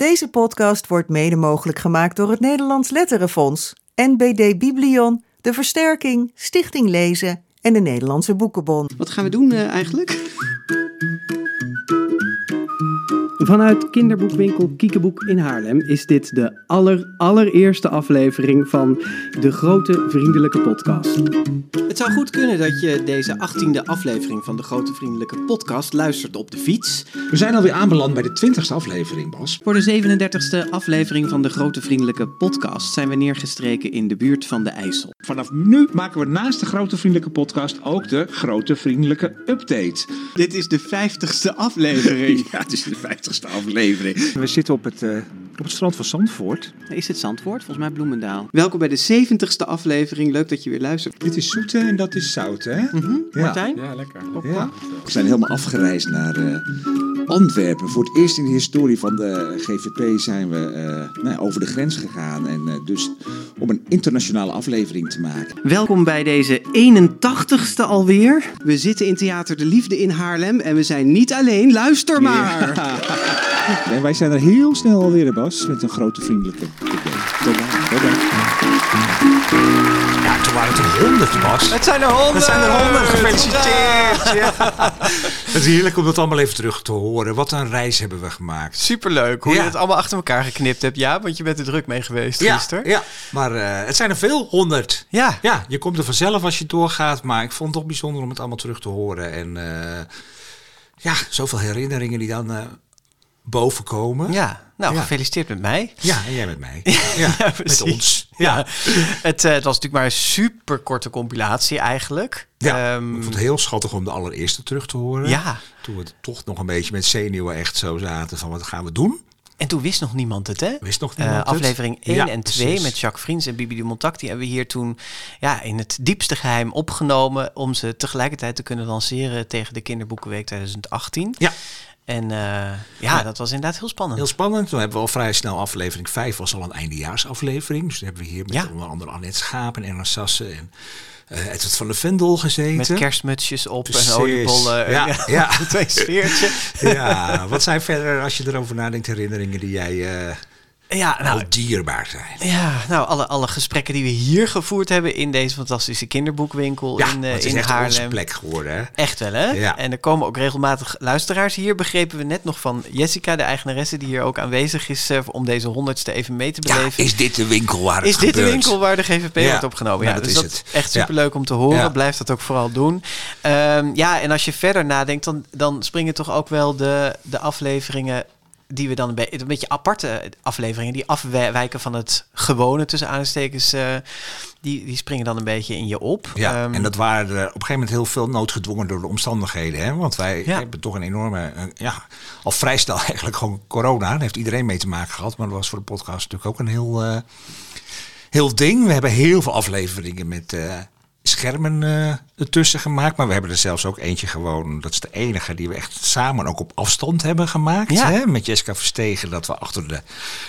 Deze podcast wordt mede mogelijk gemaakt door het Nederlands Letterenfonds, NBD Biblion, De Versterking, Stichting Lezen en de Nederlandse Boekenbond. Wat gaan we doen uh, eigenlijk? Vanuit kinderboekwinkel Kiekeboek in Haarlem is dit de aller, allereerste aflevering van de Grote Vriendelijke Podcast. Het zou goed kunnen dat je deze achttiende aflevering van de Grote Vriendelijke Podcast luistert op de fiets. We zijn alweer aanbeland bij de twintigste aflevering, Bas. Voor de 37ste aflevering van de Grote Vriendelijke Podcast zijn we neergestreken in de buurt van de IJssel. Vanaf nu maken we naast de Grote Vriendelijke Podcast ook de Grote Vriendelijke Update. Dit is de 50ste aflevering. ja, het is de 50ste aflevering. We zitten op het, uh, op het strand van Zandvoort. Is het Zandvoort? Volgens mij Bloemendaal. Welkom bij de 70ste aflevering. Leuk dat je weer luistert. Dit is zoete en dat is zout, hè? Mm -hmm. ja. Martijn? Ja, lekker. Ja. We zijn helemaal afgereisd naar uh, Antwerpen. Voor het eerst in de historie van de GVP zijn we uh, nou, over de grens gegaan. En dus om een internationale aflevering te maken. Welkom bij deze 81ste alweer. We zitten in Theater de Liefde in Haarlem en we zijn niet alleen. Luister maar! Ja. En wij zijn er heel snel alweer, Bas, met een grote vriendelijke Tot dan. Tot dan. Ja, toen waren het er honderd, Bas. Het zijn er honderd! Het zijn er honderd, gefeliciteerd! Ja. Het is heerlijk om dat allemaal even terug te horen. Wat een reis hebben we gemaakt. Superleuk, hoe Ja. je het allemaal achter elkaar geknipt hebt. Ja, want je bent er druk mee geweest Ja, gisteren. ja, maar eh, het zijn er veel, honderd. Ja. Ja, je komt er vanzelf als je doorgaat, maar ik vond het toch bijzonder om het allemaal terug te horen. En eh, ja, zoveel herinneringen die dan eh, boven komen. Ja, nou, Ja. gefeliciteerd met mij. Ja, en jij met mij. Ja, met ons. Ja, Ja. Het, eh, het was natuurlijk maar een super korte compilatie eigenlijk. Ja, Ehm, ik vond het heel schattig om de allereerste terug te horen. ja, Toen we toch nog een beetje met zenuwen echt zo zaten van wat gaan we doen. en toen wist nog niemand het, hè? Wist nog Eh, niemand het? aflevering 1 Ja, en 2 precies. met Jacques Vriends en Bibi de. Die hebben we hier toen ja, in het diepste geheim opgenomen... om ze tegelijkertijd te kunnen lanceren tegen de Kinderboekenweek 2018. Ja. En eh, ja, Ja. dat was inderdaad heel spannend. Heel spannend. Toen hebben we al vrij snel aflevering 5 was al een eindejaarsaflevering. Dus toen hebben we hier met Ja. onder andere Annette Schapen en Erna Sassen en eh Edward van de Vendel gezeten. Met kerstmutsjes op Precies. en oliebollen. Ja, ja. Twee sfeertje. Ja, wat zijn verder, als je erover nadenkt, herinneringen die jij eh Ja, nou, dierbaar zijn? Ja, nou, alle, alle gesprekken die we hier gevoerd hebben in deze fantastische kinderboekwinkel Ja, in, eh, het is in echt onze Haarlem. plek geworden. Hè? Echt wel, hè? Ja. En er komen ook regelmatig luisteraars hier. Begrepen we net nog van Jessica, de eigenaresse, die hier ook aanwezig is eh, om deze honderdste even mee te Ja, beleven. is dit de winkel waar het Is dit de winkel waar de GVP Ja, wordt opgenomen? Ja, nou, dat dus is dat het. echt Ja. superleuk om te horen. Ja. Blijf dat ook vooral doen. Ehm, ja, en als je verder nadenkt, dan, dan springen toch ook wel de, de afleveringen die we dan een, be- een beetje aparte afleveringen, die afwijken van het gewone tussen aanstekens, eh, die, die springen dan een beetje in je op. Ja, Ehm, en dat waren er op een gegeven moment heel veel noodgedwongen door de omstandigheden. Hè? Want wij Ja. hebben toch een enorme, eh, ja, al vrij snel eigenlijk gewoon corona. Daar heeft iedereen mee te maken gehad. Maar dat was voor de podcast natuurlijk ook een heel, eh, heel ding. We hebben heel veel afleveringen met schermen eh, ertussen gemaakt. Maar we hebben er zelfs ook eentje gewoon, dat is de enige die we echt samen ook op afstand hebben gemaakt. Ja. Hè? Met Jessica Verstegen, dat we achter de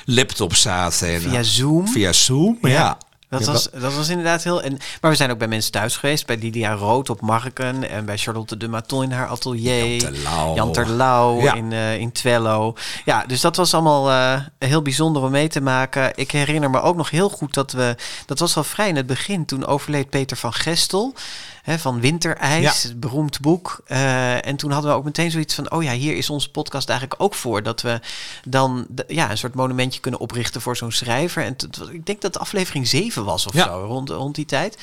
laptop zaten. En, Via eh, Zoom. Via Zoom, ja. Dat was, dat was inderdaad heel. En, maar we zijn ook bij mensen thuis geweest. Bij Lydia Rood op Marken. En bij Charlotte de Maton in haar atelier. Terlouw. Jan Terlouw Ja. in, eh, in Twello. Ja, dus dat was allemaal eh, heel bijzonder om mee te maken. Ik herinner me ook nog heel goed dat we. Dat was al vrij in het begin. Toen overleed Peter van Gestel. Hè, van Winterijs, Ja. het beroemd boek. Eh, en toen hadden we ook meteen zoiets van: oh ja, hier is onze podcast eigenlijk ook voor. Dat we dan de- ja, een soort monumentje kunnen oprichten voor zo'n schrijver. En ik denk dat het aflevering 7 was of Ja. zo, rond, rond die tijd.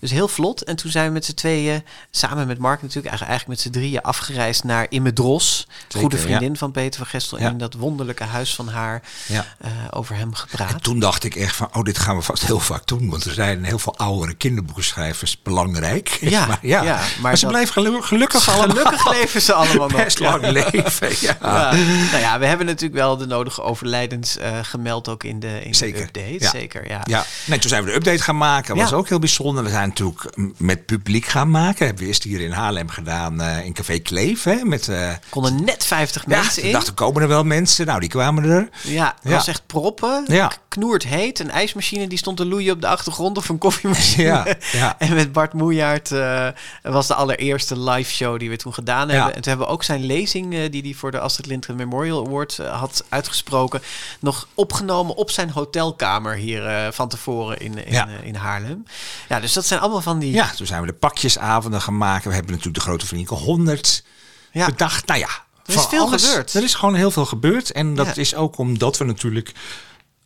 Dus heel vlot. En toen zijn we met z'n tweeën, samen met Mark natuurlijk, eigenlijk, eigenlijk met z'n drieën afgereisd naar Immedros. Zeker, goede ja. vriendin van Peter van Gestel. En in dat wonderlijke huis van haar eh, over hem gepraat. En toen dacht ik echt van, oh, dit gaan we vast heel vaak doen. Want er zijn heel veel oudere kinderboekenschrijvers belangrijk. Ja, maar, ja. ja, maar, maar ze dat- blijven gelu- gelukkig allemaal Gelukkig leven ze allemaal nog. best lang leven. Ja. Ja. Nou ja, we hebben natuurlijk wel de nodige overlijdens eh, gemeld ook in de, in Zeker, de update. Zeker, ja. Ja, nee, toen zijn we de update gaan maken. Dat was ook heel bijzonder. We zijn natuurlijk met publiek gaan maken. Hebben we eerst hier in Haarlem gedaan eh, in Café Kleef. Hè, met, eh Konden net 50 ja, mensen in. dachten komen er wel mensen. Nou, die kwamen er. Ja, het Ja. was echt proppen. Ja. Knoert heet. Een ijsmachine die stond te loeien op de achtergrond of een koffiemachine. Ja, ja. En met Bart Moejaert eh, was de allereerste live show die we toen gedaan hebben. En toen hebben we ook zijn lezing, eh, die hij voor de Astrid Lindgren Memorial Award eh, had uitgesproken, nog opgenomen op zijn hotelkamer hier van tevoren in, in, in Haarlem. Ja, dus dat zijn allemaal van die... Ja, toen zijn we de pakjesavonden gaan maken. We hebben natuurlijk de Grote Vrienden 100 Ja. bedacht. Nou ja, is van veel gebeurd. Er is gewoon heel veel gebeurd. En dat Ja. is ook omdat we natuurlijk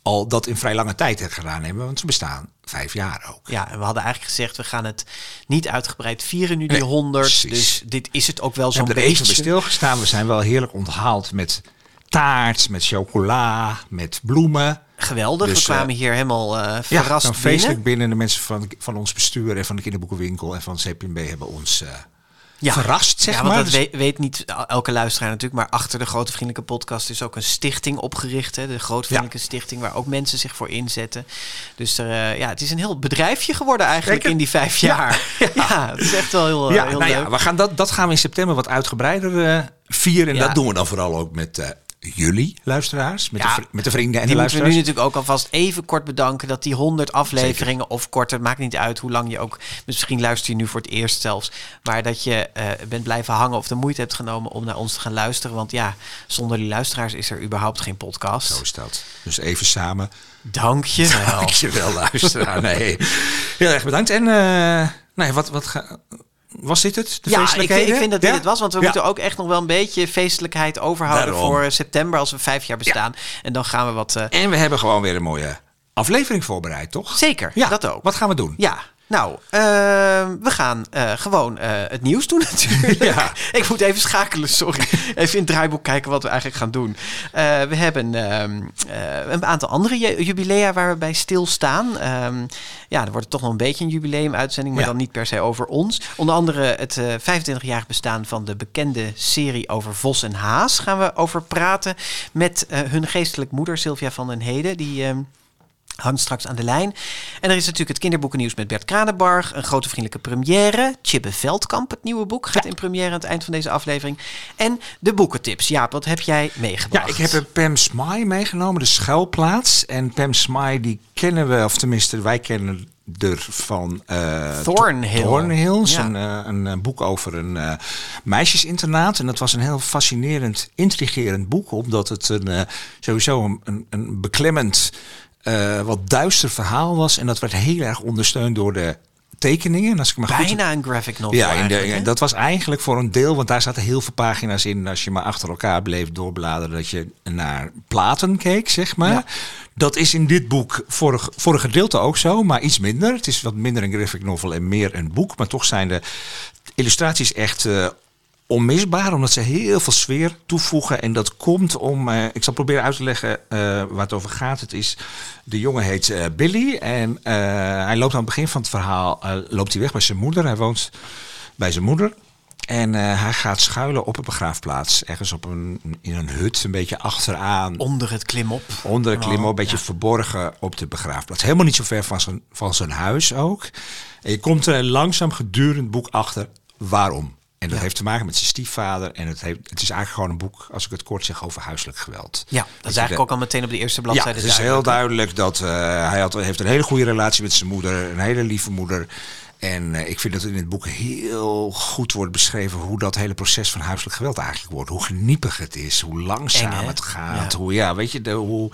al dat in vrij lange tijd gedaan hebben. Want ze bestaan vijf jaar ook. Ja, en we hadden eigenlijk gezegd, we gaan het niet uitgebreid vieren nu die Nee, 100. precies. Dus dit is het ook wel We zo'n hebben er even bij beetje. stilgestaan. We zijn wel heerlijk onthaald met taart, met chocola, met bloemen. Geweldig, Dus, we kwamen eh, hier helemaal Ja, verrast binnen. feestelijk binnen. De mensen van, van ons bestuur en van de kinderboekenwinkel en van CPMB hebben ons eh, Ja. verrast, zeg ja, want maar. dat weet, weet niet elke luisteraar natuurlijk. Maar achter de Grote Vriendelijke Podcast is ook een stichting opgericht. Hè, de Grote Vriendelijke Stichting, waar ook mensen zich voor inzetten. Dus er, eh, ja, het is een heel bedrijfje geworden eigenlijk in die vijf jaar. Ja, het is echt wel heel, eh, ja, heel nou leuk. ja, we gaan dat, dat gaan we in september wat uitgebreider eh, vieren. En dat doen we dan vooral ook met jullie luisteraars, met, Ja, de, met de vrienden en die de moeten we luisteraars. nu natuurlijk ook alvast even kort bedanken dat die 100 afleveringen of korter, maakt niet uit hoe lang je ook, misschien luister je nu voor het eerst zelfs, maar dat je eh, bent blijven hangen of de moeite hebt genomen om naar ons te gaan luisteren. Want ja, zonder die luisteraars is er überhaupt geen podcast. Zo is dat. Dus even samen. Dank je wel. Dankjewel, luisteraar. Nee, heel erg bedankt. En eh, nee, wat, wat ga- was dit het? De Ja, ik vind, ik vind dat dit Ja? het was. Want we Ja. moeten ook echt nog wel een beetje feestelijkheid overhouden Daarom. voor september als we vijf jaar bestaan. En dan gaan we wat... eh, En we hebben gewoon weer een mooie aflevering voorbereid, toch? zeker, Ja, dat ook. Wat gaan we doen? Ja, nou, eh, we gaan eh, gewoon eh, het nieuws doen natuurlijk. Ja. Ik moet even schakelen, sorry. Even in het draaiboek kijken wat we eigenlijk gaan doen. Eh, we hebben ehm, eh, een aantal andere ju- jubilea waar we bij stilstaan. Ehm ja, er wordt toch nog een beetje een jubileumuitzending, maar Ja. dan niet per se over ons. Onder andere het eh 25-jarig bestaan van de bekende serie over Vos en Haas gaan we over praten met hun geestelijk moeder Sylvia van den Heden. Die... ehm, hangt straks aan de lijn. En er is natuurlijk het kinderboekennieuws met Bert Kranenbarg. Een grote vriendelijke première. Chibbe Veldkamp, het nieuwe boek, gaat in première aan het eind van deze aflevering. En de boekentips. Jaap, wat heb jij meegebracht? Ja, ik heb een Pam Smai meegenomen, de schuilplaats. En Pam Smai, die kennen we, of tenminste, wij kennen er van eh, Thornhill. Thornhill, Ja. een, eh, een eh, boek over een meisjesinternaat. En dat was een heel fascinerend, intrigerend boek, omdat het een, sowieso een, een, een beklemmend, eh, wat duister verhaal was. En dat werd heel erg ondersteund door de tekeningen. En als ik me goed Bijna een graphic novel ja, in de, dat was eigenlijk voor een deel, want daar zaten heel veel pagina's in. Als je maar achter elkaar bleef doorbladeren, dat je naar platen keek, zeg maar. Ja. Dat is in dit boek voor, een- voor een gedeelte ook zo, maar iets minder. Het is wat minder een graphic novel en meer een boek. Maar toch zijn de illustraties echt eh, onmisbaar, omdat ze heel veel sfeer toevoegen. En dat komt om, eh, ik zal proberen uit te leggen eh, waar het over gaat. Het is, de jongen heet eh, Billy en hij loopt aan het begin van het verhaal, loopt hij weg bij zijn moeder. Hij woont bij zijn moeder. En hij gaat schuilen op een begraafplaats. Ergens op een, in een hut, een beetje achteraan. Onder het klimop. Onder de klimop, Oh, een beetje ja. verborgen op de begraafplaats. Helemaal niet zo ver van zijn, van zijn huis ook. En je komt er langzaam gedurende het boek achter waarom. En dat Ja. heeft te maken met zijn stiefvader. En het, heeft, het is eigenlijk gewoon een boek, als ik het kort zeg, over huiselijk geweld. Ja, dat is je eigenlijk de- ook al meteen op de eerste Ja, bladzijde het is heel duidelijk dat eh, hij had, heeft een hele goede relatie met zijn moeder. Een hele lieve moeder. En eh, ik vind dat in het boek heel goed wordt beschreven hoe dat hele proces van huiselijk geweld eigenlijk wordt. Hoe geniepig het is, hoe langzaam Eng, het gaat. Ja. Hoe, ja, weet je, de, hoe,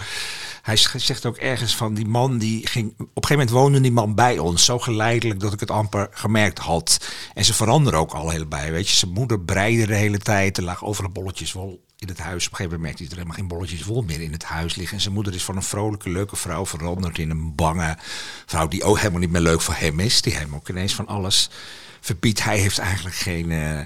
hij zegt ook ergens van die man die ging. Op een gegeven moment woonde die man bij ons. Zo geleidelijk dat ik het amper gemerkt had. En ze veranderen ook al heel bij. Weet je, zijn moeder breide de hele tijd. Er lag overal bolletjes wol in het huis. Op een gegeven moment merkte hij er helemaal geen bolletjes wol meer in het huis liggen. En zijn moeder is van een vrolijke, leuke vrouw veranderd in een bange vrouw die ook helemaal niet meer leuk voor hem is. Die hem ook ineens van alles verbiedt. Hij heeft eigenlijk geen. eh,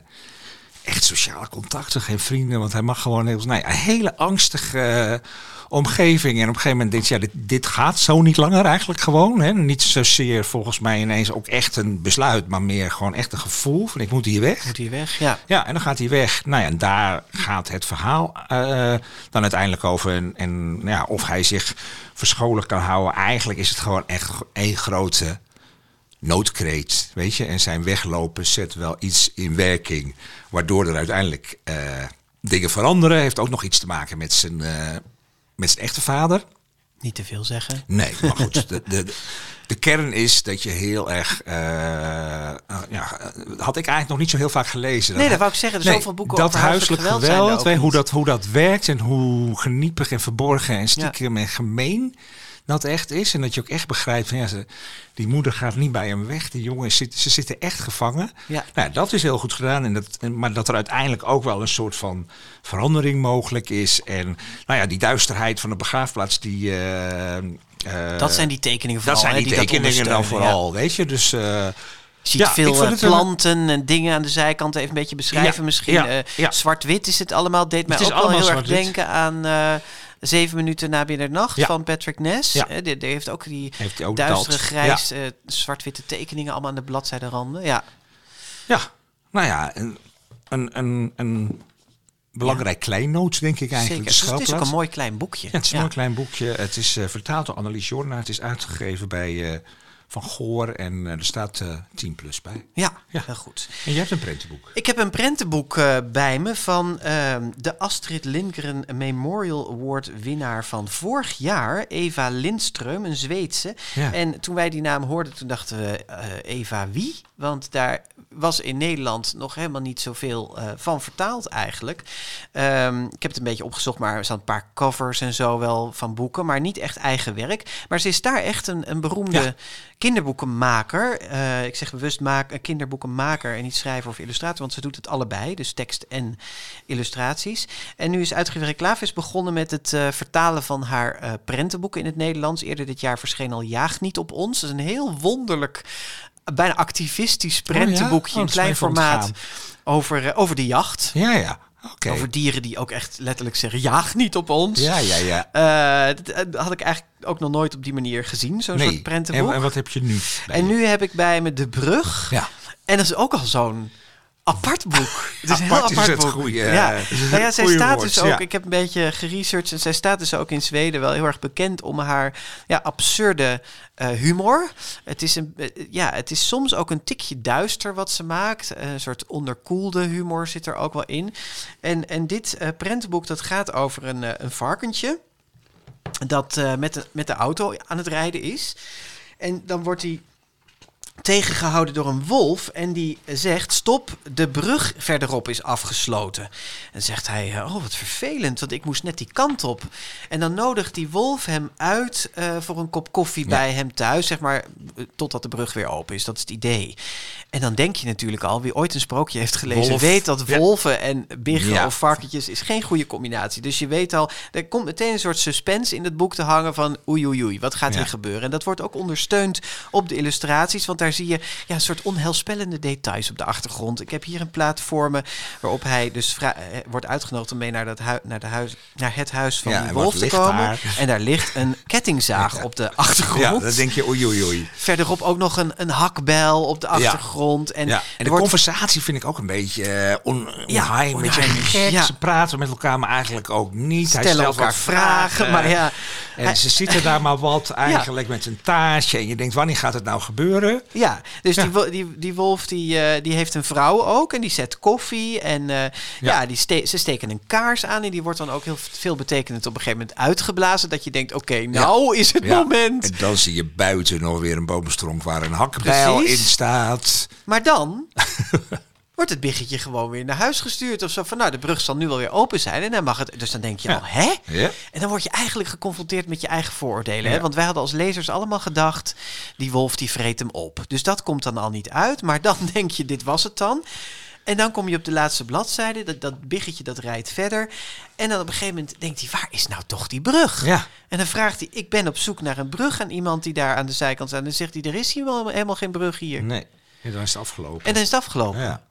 echt sociale contacten, geen vrienden. Want hij mag gewoon heel, ja, een hele angstige omgeving. En op een gegeven moment denkt hij, ja, dit, dit gaat zo niet langer eigenlijk gewoon. Hè? Niet zozeer volgens mij ineens ook echt een besluit, maar meer gewoon echt een gevoel van ik moet hier weg. Moet hier weg, ja. Ja, en dan gaat hij weg. Nou ja, en daar gaat het verhaal eh, dan uiteindelijk over. En, en nou ja, of hij zich verscholen kan houden. Eigenlijk is het gewoon echt één grote noodkreet, weet je. En zijn weglopen zet wel iets in werking, waardoor er uiteindelijk eh, dingen veranderen. Heeft ook nog iets te maken met zijn, eh, met zijn echte vader. Niet te veel zeggen. Nee, maar goed. de, de, de kern is dat je heel erg. eh, eh, ja, had ik eigenlijk nog niet zo heel vaak gelezen. Nee, dat wou ik zeggen. Er zijn zoveel boeken dat over huiselijk geweld. zijn geweld, hoe, dat, hoe dat werkt en hoe geniepig en verborgen en stiekem en gemeen dat echt is. En dat je ook echt begrijpt van ja, ze, die moeder gaat niet bij hem weg. Die jongen zit, ze zitten echt gevangen. Ja. Nou, dat is heel goed gedaan. En dat, en- maar dat er uiteindelijk ook wel een soort van verandering mogelijk is. En nou ja, die duisterheid van de begraafplaats, die. eh, eh, Dat zijn die tekeningen vooral. dat zijn hè, die tekeningen dan ja. vooral, weet je. Dus Je ziet Ja, veel een- planten en dingen aan de zijkant even een beetje beschrijven. Ja, Misschien ja, zwart-wit is het allemaal. Deed mij Het ook wel heel allemaal erg denken aan Zeven minuten na middernacht Ja. van Patrick Ness. Ja. Eh, die, die heeft ook die heeft ook duistere dat. grijs, eh, zwart-witte tekeningen allemaal aan de bladzijderanden. Ja, Ja, nou ja, een, een, een, een belangrijk kleinoot, denk ik eigenlijk. zeker. de Het is, ook een mooi klein boekje. Het is een mooi klein boekje. Het is eh, vertaald door Annelies Jorna. Het is uitgegeven bij eh, Van Goor en eh, er staat eh 10 plus bij. Ja, Ja. heel goed. En jij hebt een prentenboek. Ik heb een prentenboek eh, bij me van ehm, de Astrid Lindgren Memorial Award winnaar van vorig jaar, Eva Lindström, een Zweedse. Ja. En toen wij die naam hoorden, toen dachten we, eh, Eva wie? Want daar was in Nederland nog helemaal niet zoveel eh, van vertaald eigenlijk. Ehm, ik heb het een beetje opgezocht, maar er staan een paar covers en zo wel van boeken, maar niet echt eigen werk. Maar ze is daar echt een, een beroemde Ja. Kinderboekenmaker. Eh, ik zeg bewust maak, een kinderboekenmaker en niet schrijver of illustrator, want ze doet het allebei, dus tekst en illustraties. En nu is uitgeverij Klavis begonnen met het eh, vertalen van haar eh, prentenboeken in het Nederlands. Eerder dit jaar verscheen al Jaag niet op ons. Dat is een heel wonderlijk, bijna activistisch prentenboekje Oh, in klein formaat over, eh, over de jacht. Ja, ja. Over dieren die ook echt letterlijk zeggen, jaag niet op ons. Ja, ja, ja. Eh, dat eh, had ik eigenlijk ook nog nooit op die manier gezien, zo'n soort prentenboek. En, en wat heb je nu? En je? nu heb ik bij me De Brug. Ja. En dat is ook al zo'n apart boek. Het is een heel Apart is het boek. goeie, ja. eh, Nou ja, zij staat woord, dus ook, ja. ik heb een beetje geresearched en zij staat dus ook in Zweden wel heel erg bekend om haar ja, absurde eh, humor. Het is, een, eh, ja, het is soms ook een tikje duister wat ze maakt. Een soort onderkoelde humor zit er ook wel in. En, en dit prentenboek dat gaat over een, een varkentje dat met, de, met de auto aan het rijden is. En dan wordt hij tegengehouden door een wolf en die zegt stop, de brug verderop is afgesloten. En zegt hij, oh wat vervelend, want ik moest net die kant op. En dan nodigt die wolf hem uit eh, voor een kop koffie bij hem thuis, zeg maar, totdat de brug weer open is. Dat is het idee. En dan denk je natuurlijk al, wie ooit een sprookje heeft gelezen, Wolf. weet dat Ja. wolven en biggen Ja. of varkentjes is geen goede combinatie. Dus je weet al, er komt meteen een soort suspense in het boek te hangen van oei oei oei, wat gaat hier gebeuren? En dat wordt ook ondersteund op de illustraties, want daar zie je ja, een soort onheilspellende details op de achtergrond. Ik heb hier een plaat voor me waarop hij dus eh, wordt uitgenodigd om mee naar, dat hui- naar, de huis, naar het huis van Ja, die wolf te komen. daar? En daar ligt een kettingzaag op de achtergrond. Ja, dan denk je oei oei oei. Verderop ook nog een, een hakbel op de achtergrond. En, ja. En de wordt conversatie vind ik ook een beetje eh, on, Ja, onheim, ja. Ze praten met elkaar, maar eigenlijk ook niet. Hij stellen stelt elkaar vragen, maar ja. En hij- ze zitten daar maar wat eigenlijk met een taartje. En je denkt, wanneer gaat het nou gebeuren? Ja, dus Ja. Die, die, die wolf die, eh, die heeft een vrouw ook en die zet koffie. En eh, ja. die ste- ze steken een kaars aan en die wordt dan ook heel veel betekenend op een gegeven moment uitgeblazen. Dat je denkt, oké, nou is het moment. En dan zie je buiten nog weer een boomstronk waar een hakbijl Precies. in staat. Maar dan wordt het biggetje gewoon weer naar huis gestuurd of zo. Van nou, de brug zal nu wel weer open zijn en dan mag het. Dus dan denk je al, hè? Ja. En dan word je eigenlijk geconfronteerd met je eigen vooroordelen. Hè? Want wij hadden als lezers allemaal gedacht, die wolf die vreet hem op. Dus dat komt dan al niet uit. Maar dan denk je, dit was het dan. En dan kom je op de laatste bladzijde, dat, dat biggetje dat rijdt verder. En dan op een gegeven moment denkt hij, waar is nou toch die brug? Ja. En dan vraagt hij, ik ben op zoek naar een brug aan iemand die daar aan de zijkant staat. En dan zegt hij, er is hier wel helemaal geen brug hier. Nee, ja, dan is het afgelopen. En dan is het afgelopen. ja.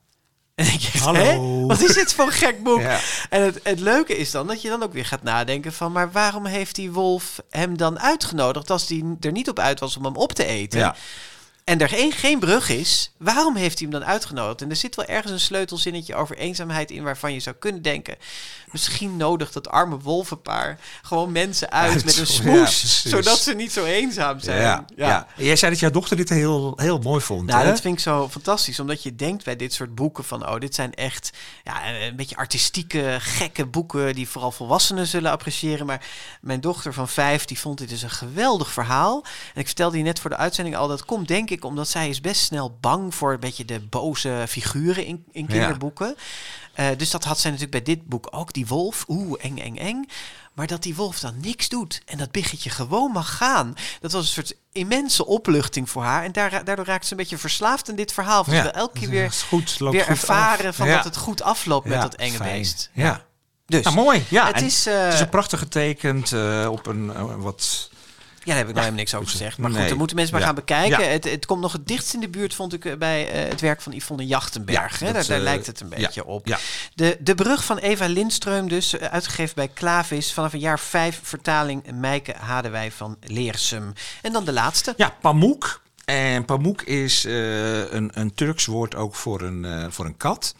En dan denk je, echt, Hallo. Wat is dit voor een gek boek? Ja. En het, het leuke is dan dat je dan ook weer gaat nadenken van... maar waarom heeft die wolf hem dan uitgenodigd... als die er niet op uit was om hem op te eten? Ja. En er geen, geen brug is, waarom heeft hij hem dan uitgenodigd? En er zit wel ergens een sleutelzinnetje over eenzaamheid in waarvan je zou kunnen denken, misschien nodig dat arme wolvenpaar gewoon mensen uit met een smoes, zodat ze niet zo eenzaam zijn. Ja, ja. Jij zei dat jouw dochter dit heel, heel mooi vond. Nou, hè? dat vind ik zo fantastisch. Omdat je denkt bij dit soort boeken van... oh, dit zijn echt ja, een beetje artistieke, gekke boeken... die vooral volwassenen zullen appreciëren. Maar mijn dochter van vijf, die vond dit dus een geweldig verhaal. En ik vertelde je net voor de uitzending al... dat komt denk ik omdat zij is best snel bang... voor een beetje de boze figuren in, in Ja. kinderboeken. Eh, dus dat had zij natuurlijk bij dit boek ook. Die wolf, oeh, eng, eng, eng. Maar dat die wolf dan niks doet en dat biggetje gewoon mag gaan. Dat was een soort immense opluchting voor haar. En daar, daardoor raakte ze een beetje verslaafd in dit verhaal. Van Ja, ze wil elke keer weer, goed, loopt weer goed ervaren af. van Ja. dat het goed afloopt met dat enge fijn. beest. Ja. Dus, Nou, mooi. Ja, het is, eh, het is een prachtig getekend eh, op een eh, wat... ja, daar heb ik nou helemaal niks over gezegd. Maar goed, Nee. dan moeten mensen maar gaan bekijken. Het, het komt nog het dichtst in de buurt, vond ik, eh, bij eh, het werk van Yvonne Jachtenberg. Dat, daar daar eh, lijkt het een beetje op. ja. De, de Brug van Eva Lindström dus, uitgegeven bij Klavis. Vanaf een jaar vijf, vertaling Mijke Hadewij van Leersum. En dan de laatste. Ja, pamuk. En pamuk is eh, een, een Turks woord ook voor een, eh, voor een kat.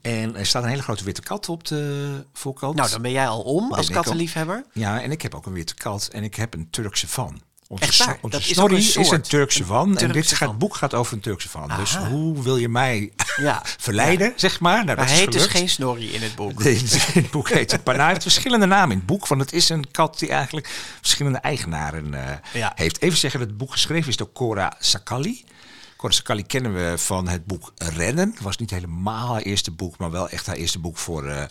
En er staat een hele grote witte kat op de voorkant. Nou, dan ben jij al om als al. kattenliefhebber. Ja, en ik heb ook een witte kat en ik heb een Turkse van. Onze, Echt waar? onze Dat is een is een, soort. Turkse van. en Turkse dit gaat, boek gaat over een Turkse van. Dus hoe wil je mij Ja. verleiden, zeg maar? Nou, Maar hij heet dus geen snorri in het boek. Nee, het boek heet het. Maar nou, hij heeft verschillende namen in het boek. Want het is een kat die eigenlijk verschillende eigenaren eh, Ja. heeft. Even zeggen dat het boek geschreven is door Cora Sakali. Cora Sakali kennen we van het boek Rennen. Het was niet helemaal haar eerste boek, maar wel echt haar eerste boek voor, eh,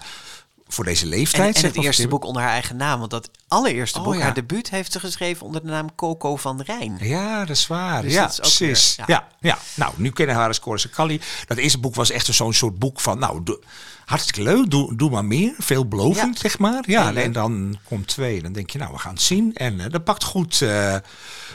voor deze leeftijd. en het eerste boek onder haar eigen naam. Want dat allereerste Oh, boek, ja. haar debuut, heeft ze geschreven onder de naam Coco van Rijn. Ja, dat is waar. Dus ja, dat is precies. weer- ja. ja. Ja, nou, nu kennen we haar als Cora Sakali. Dat eerste boek was echt zo'n soort boek van, nou, doe- hartstikke leuk, doe, doe maar meer. Veelbelovend, Ja. zeg maar. Ja, en dan komt twee. Dan denk je, nou, we gaan het zien. En eh, dat pakt goed, eh,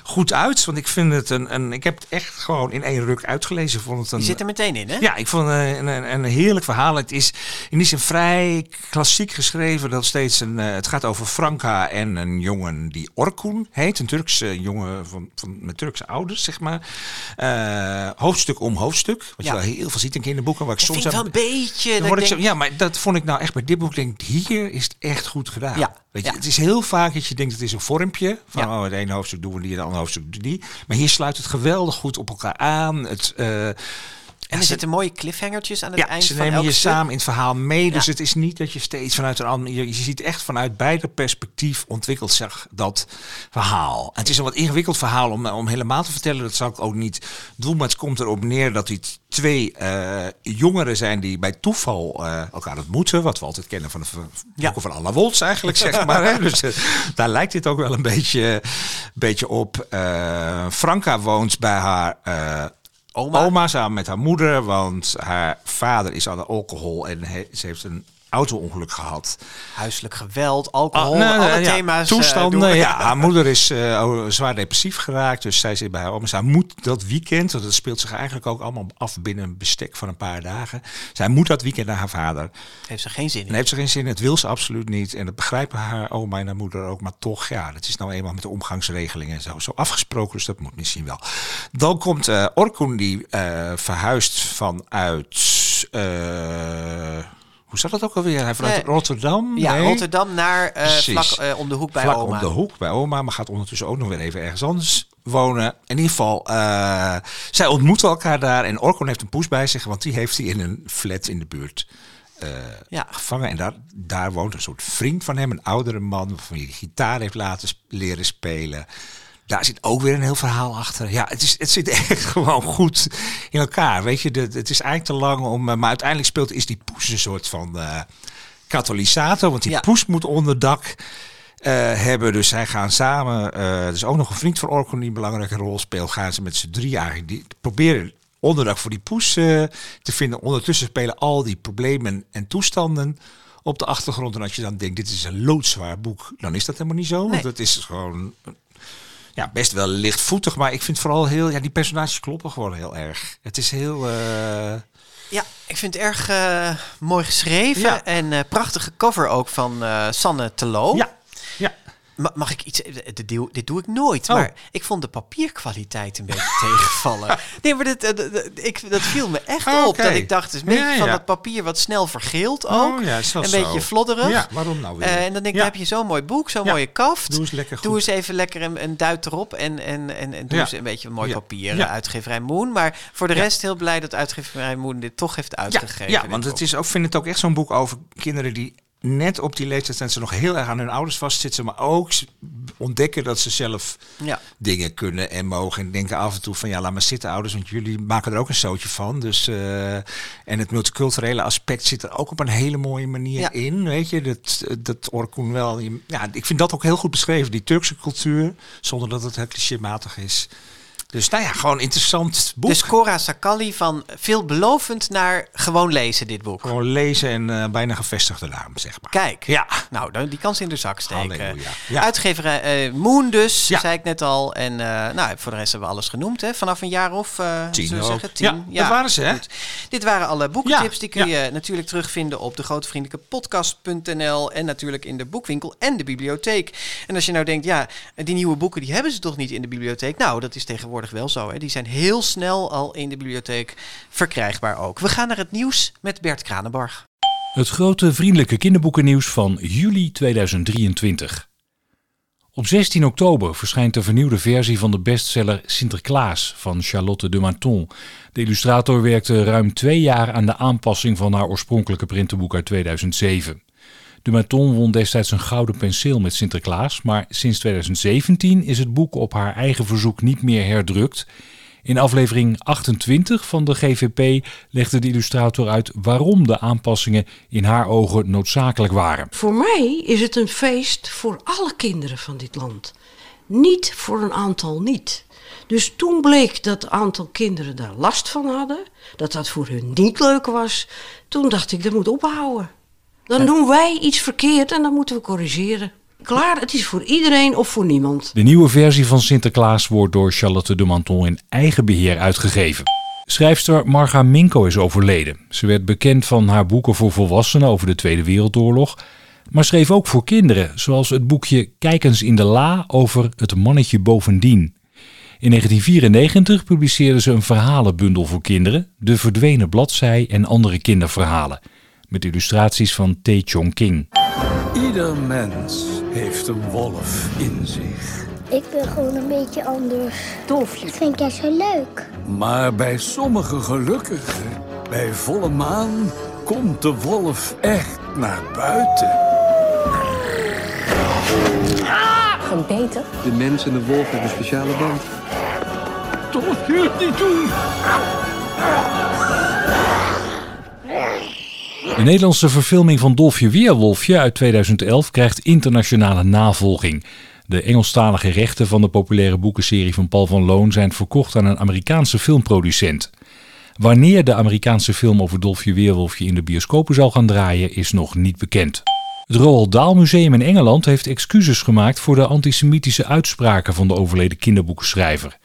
goed uit. Want ik vind het een, een... Ik heb het echt gewoon in één ruk uitgelezen. Vond het een, Die zit er meteen in, hè? ja, ik vond het een, een, een heerlijk verhaal. Het is in die zin vrij klassiek geschreven. Dat steeds een, eh, het gaat over Franka en een jongen die Orkun heet. Een Turkse jongen van, van, met Turkse ouders, zeg maar. Hoofdstuk om hoofdstuk. Wat Ja. je wel heel veel ziet in kinderboeken. Waar ik Dat soms vind aan- een beetje... dan word ik ja, maar dat vond ik nou echt bij dit boek. Denk, hier is het echt goed gedaan. Ja, Weet je, ja. Het is heel vaak dat je denkt, het is een vormpje. Van Ja. oh, het ene hoofdstuk doen we die, het andere hoofdstuk doen we die. Maar hier sluit het geweldig goed op elkaar aan. Het, eh, en er zitten mooie cliffhangertjes aan het ja, eind ze nemen je stuk. samen in het verhaal mee. Dus Ja. het is niet dat je steeds vanuit een ander... Je, je ziet echt vanuit beide perspectief ontwikkelt zich dat verhaal. En het is een wat ingewikkeld verhaal om, om helemaal te vertellen. Dat zal ik ook niet doen. Maar het komt erop neer dat die twee eh, jongeren zijn die bij toeval eh, elkaar ontmoeten. Wat we altijd kennen van de boeken van Anna Woltz eigenlijk, zeg maar. Hè? Dus eh, daar lijkt dit ook wel een beetje, beetje op. Franka woont bij haar... Oma. Samen met haar moeder, want haar vader is aan de alcohol en he- ze heeft een auto-ongeluk gehad. Huiselijk geweld, alcohol, Ah, alle ja, thema's. eh, Toestanden, doen we. ja. Haar moeder is eh, oh, zwaar depressief geraakt, dus zij zit bij haar oma. Zij moet dat weekend, want dat speelt zich eigenlijk ook allemaal af binnen een bestek van een paar dagen. Zij moet dat weekend naar haar vader. Heeft ze geen zin in. Heeft ze geen zin, in, het wil ze absoluut niet. En dat begrijpen haar oma en haar moeder ook. Maar toch, ja, dat is nou eenmaal met de omgangsregelingen en zo, zo afgesproken. Dus dat moet misschien wel. Dan komt eh Orkun, die verhuist vanuit... hoe zat dat ook alweer? Hij vanuit Nee. Rotterdam? Ja, Nee. Rotterdam naar eh, vlak eh, om de hoek bij Vlak oma. om de hoek bij oma, maar gaat ondertussen ook nog weer even ergens anders wonen. In ieder geval, eh, zij ontmoeten elkaar daar en Orkun heeft een poes bij zich, want die heeft hij in een flat in de buurt eh, Ja. gevangen. En daar, daar woont een soort vriend van hem, een oudere man, waarvan hij de gitaar heeft laten leren spelen. Daar zit ook weer een heel verhaal achter. Ja, het, is, het zit echt gewoon goed in elkaar. Weet je, de, het is eigenlijk te lang om. eh, Maar uiteindelijk speelt is die poes een soort van eh, katalysator. Want die Ja. poes moet onderdak eh, hebben. Dus zij gaan samen. er is ook nog een vriend van Orkun die een belangrijke rol speelt. Gaan ze met z'n drie eigenlijk die, proberen onderdak voor die poes te vinden. Ondertussen spelen al die problemen en toestanden op de achtergrond. En als je dan denkt, dit is een loodzwaar boek, dan is dat helemaal niet zo. Want Nee. het is gewoon ja, best wel lichtvoetig. Maar ik vind vooral heel, ja, die personages kloppen gewoon heel erg. Het is heel... eh, Ja, ik vind het erg eh, mooi geschreven. Ja. En eh, prachtige cover ook van Sanne Telo. ja, Mag ik iets... Dit doe, dit doe ik nooit, Oh. maar ik vond de papierkwaliteit een beetje tegenvallen. Nee, maar dat, dat, dat- ik, dat viel me echt Oh, op. Dat ik dacht, het is Ja, van ja. dat papier wat snel vergeelt ook. Oh, ja, is dat een zo? beetje flodderig. Ja, waarom nou weer? Eh, en dan denk ik, heb je zo'n mooi boek, zo'n mooie kaft. Doe eens lekker goed. Doe eens even lekker een, een duit erop en, en, en, en doe eens een beetje een mooi papier. Eh, Uitgeverij Moon. Maar voor de rest heel blij dat uitgeverij Moon dit toch heeft uitgegeven. ja dit want het is ook, vind het ook echt zo'n boek over kinderen die net op die leeftijd zijn ze nog heel erg aan hun ouders vastzitten, maar ook ontdekken dat ze zelf Ja. dingen kunnen en mogen. En denken af en toe van ja, laat maar zitten ouders, want jullie maken er ook een zootje van. Dus, eh, en het multiculturele aspect zit er ook op een hele mooie manier Ja. in. Weet je, dat, dat Orkun wel. Ja, ik vind dat ook heel goed beschreven, die Turkse cultuur, zonder dat het heel clichématig is. Dus nou ja, gewoon interessant boek. Dus Cora Sakali van veelbelovend naar gewoon lezen dit boek. Gewoon lezen en eh, bijna gevestigde naam, zeg maar. Kijk. Ja. Nou, dan die kans in de zak steken. Ja. Uitgeverij eh, Moon dus, Ja. zei ik net al. En eh, nou, voor de rest hebben we alles genoemd. Hè? Vanaf een jaar of Tien zeggen, tien. Ja, dat waren ze, hè? goed. Dit waren alle boekentips. Die kun je natuurlijk terugvinden op de grotevriendelijke en natuurlijk in de boekwinkel en de bibliotheek. En als je nou denkt, ja, die nieuwe boeken die hebben ze toch niet in de bibliotheek? Nou, dat is tegenwoordig wel zo. Hè? Die zijn heel snel al in de bibliotheek verkrijgbaar ook. We gaan naar het nieuws met Bert Kranenbarg. Het grote vriendelijke kinderboekennieuws van juli 2023. Op 16 oktober verschijnt de vernieuwde versie van de bestseller Sinterklaas van Charlotte de Maton. De illustrator werkte ruim twee jaar aan de aanpassing van haar oorspronkelijke printenboek uit 2007. De Maton won destijds een gouden penseel met Sinterklaas, maar sinds 2017 is het boek op haar eigen verzoek niet meer herdrukt. In aflevering 28 van de GVP legde de illustrator uit waarom de aanpassingen in haar ogen noodzakelijk waren. Voor mij is het een feest voor alle kinderen van dit land. Niet voor een aantal niet. Dus toen bleek dat een aantal kinderen daar last van hadden, dat dat voor hun niet leuk was, toen dacht ik dat moet ophouden. Dan doen wij iets verkeerd en dan moeten we corrigeren. Klaar, het is voor iedereen of voor niemand. De nieuwe versie van Sinterklaas wordt door Charlotte de Manton in eigen beheer uitgegeven. Schrijfster Marga Minko is overleden. Ze werd bekend van haar boeken voor volwassenen over de Tweede Wereldoorlog, maar schreef ook voor kinderen, zoals het boekje Kijk eens in de la over het mannetje bovendien. In 1994 publiceerde ze een verhalenbundel voor kinderen, De Verdwenen Bladzij en andere kinderverhalen, met illustraties van Tae Chong King. Ieder mens heeft een wolf in zich. Ik ben gewoon een beetje anders. Dolfje. Dat vind jij zo leuk. Maar bij sommige gelukkigen, bij volle maan, komt de wolf echt naar buiten. Gebeten? De mens en de wolf hebben een speciale band. Toch je het niet doen? De Nederlandse verfilming van Dolfje Weerwolfje uit 2011 krijgt internationale navolging. De Engelstalige rechten van de populaire boekenserie van Paul van Loon zijn verkocht aan een Amerikaanse filmproducent. Wanneer de Amerikaanse film over Dolfje Weerwolfje in de bioscopen zal gaan draaien is nog niet bekend. Het Roald Dahl Museum in Engeland heeft excuses gemaakt voor de antisemitische uitspraken van de overleden kinderboekenschrijver.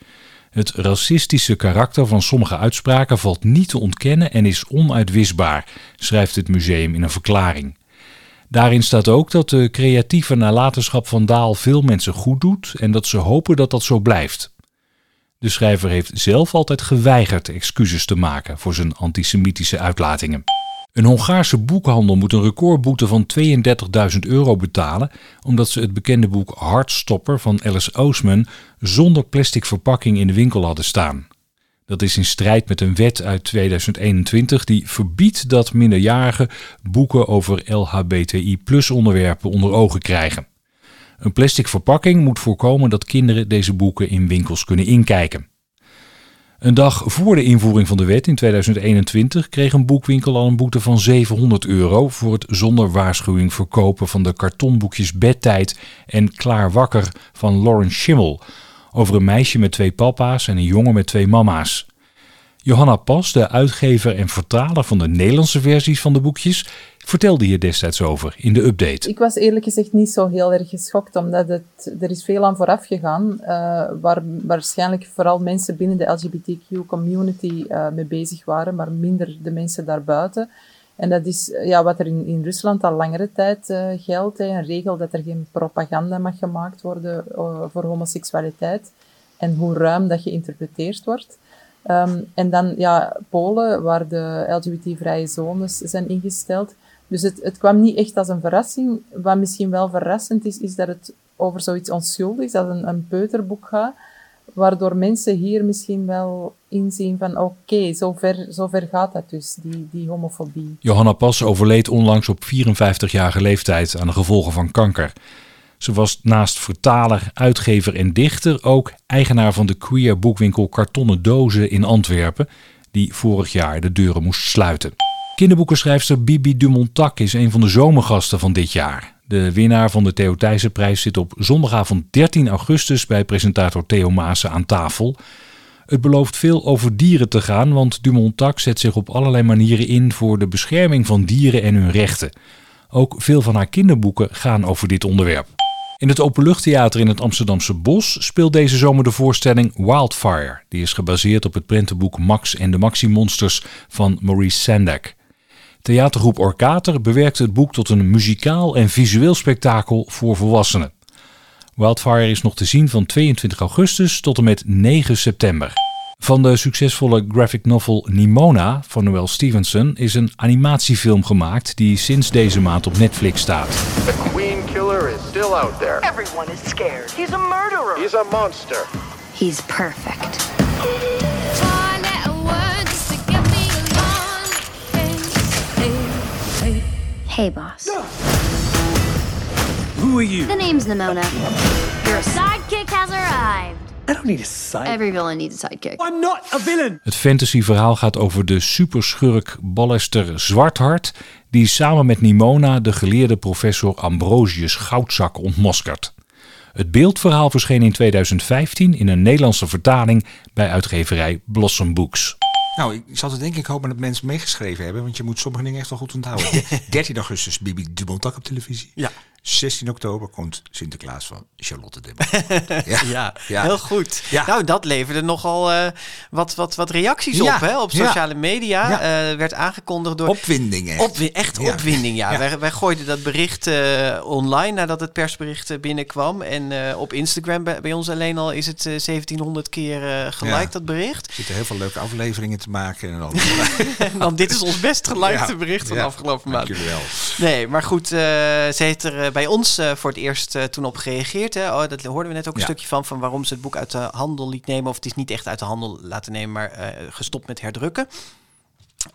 Het racistische karakter van sommige uitspraken valt niet te ontkennen en is onuitwisbaar, schrijft het museum in een verklaring. Daarin staat ook dat de creatieve nalatenschap van Daal veel mensen goed doet en dat ze hopen dat dat zo blijft. De schrijver heeft zelf altijd geweigerd excuses te maken voor zijn antisemitische uitlatingen. Een Hongaarse boekhandel moet een recordboete van 32.000 euro betalen omdat ze het bekende boek Heartstopper van Alice Oosman zonder plastic verpakking in de winkel hadden staan. Dat is in strijd met een wet uit 2021 die verbiedt dat minderjarigen boeken over LHBTI-plus onderwerpen onder ogen krijgen. Een plastic verpakking moet voorkomen dat kinderen deze boeken in winkels kunnen inkijken. Een dag voor de invoering van de wet in 2021 kreeg een boekwinkel al een boete van 700 euro voor het zonder waarschuwing verkopen van de kartonboekjes Bedtijd en Klaar Wakker van Lawrence Schimmel over een meisje met twee papa's en een jongen met twee mama's. Johanna Pas, de uitgever en vertaler van de Nederlandse versies van de boekjes, vertelde hier destijds over in de update. Ik was eerlijk gezegd niet zo heel erg geschokt, omdat het, er is veel aan vooraf gegaan, uh, waar waarschijnlijk vooral mensen binnen de LGBTQ-community uh, mee bezig waren, maar minder de mensen daarbuiten. En dat is ja, wat er in, in Rusland al langere tijd uh, geldt. Hè, een regel dat er geen propaganda mag gemaakt worden voor homoseksualiteit. En hoe ruim dat geïnterpreteerd wordt. Um, en dan ja, Polen, waar de LGBT-vrije zones zijn ingesteld. Dus het, het kwam niet echt als een verrassing. Wat misschien wel verrassend is, is dat het over zoiets onschuldigs, als een, een peuterboek gaat, waardoor mensen hier misschien wel inzien van oké, okay, zover, zover gaat dat dus, die, die homofobie. Johanna Pas overleed onlangs op 54-jarige leeftijd aan de gevolgen van kanker. Ze was naast vertaler, uitgever en dichter ook eigenaar van de queer boekwinkel Kartonnen Dozen in Antwerpen, die vorig jaar de deuren moest sluiten. Kinderboekenschrijfster Bibi Dumontak is een van de zomergasten van dit jaar. De winnaar van de Theo Thijssenprijs zit op zondagavond 13 augustus bij presentator Theo Maassen aan tafel. Het belooft veel over dieren te gaan, want Dumontak zet zich op allerlei manieren in voor de bescherming van dieren en hun rechten. Ook veel van haar kinderboeken gaan over dit onderwerp. In het Openluchttheater in het Amsterdamse Bos speelt deze zomer de voorstelling Wildfire. Die is gebaseerd op het prentenboek Max en de Maxi-monsters van Maurice Sendak. Theatergroep Orkater bewerkte het boek tot een muzikaal en visueel spektakel voor volwassenen. Wildfire is nog te zien van 22 augustus tot en met 9 september. Van de succesvolle graphic novel Nimona van Noel Stevenson is een animatiefilm gemaakt die sinds deze maand op Netflix staat. Still out there. Everyone is scared. He's a murderer. He's a monster. He's perfect. Hey, boss. Who are you? The name's Nimona. Your sidekick has arrived. I don't need a sidekick. Every villain needs a sidekick. I'm not a villain. Het fantasyverhaal gaat over de superschurk Ballester Zwarthart, die samen met Nimona de geleerde professor Ambrosius Goudzak ontmaskert. Het beeldverhaal verscheen in 2015 in een Nederlandse vertaling bij uitgeverij Blossom Books. Nou, ik zat er denk ik hopen dat mensen meegeschreven hebben, want je moet sommige dingen echt wel goed onthouden. 13 augustus Bibi Dumontak op televisie. Ja. 16 oktober komt Sinterklaas van Charlotte de ja. ja, ja, heel goed. Ja. Nou, dat leverde nogal uh, wat, wat, wat reacties op hè, op sociale media. Uh, werd aangekondigd door... Opwinding echt. Opwi echt opwinding, ja. Wij, wij gooiden dat bericht uh, online nadat het persbericht binnenkwam. En op Instagram bij, bij, ons alleen al is het 1700 keer geliked, dat bericht. Er zitten heel veel leuke afleveringen te maken. En dan, dan dit is ons best gelikte bericht van de afgelopen maand. Dank jullie wel. Nee, maar goed, ze heeft er bij ons uh, voor het eerst uh, toen op gereageerd. Hè? Oh, dat hoorden we net ook een ja. stukje van, van waarom ze het boek uit de handel liet nemen. Of het is niet echt uit de handel laten nemen, maar gestopt met herdrukken.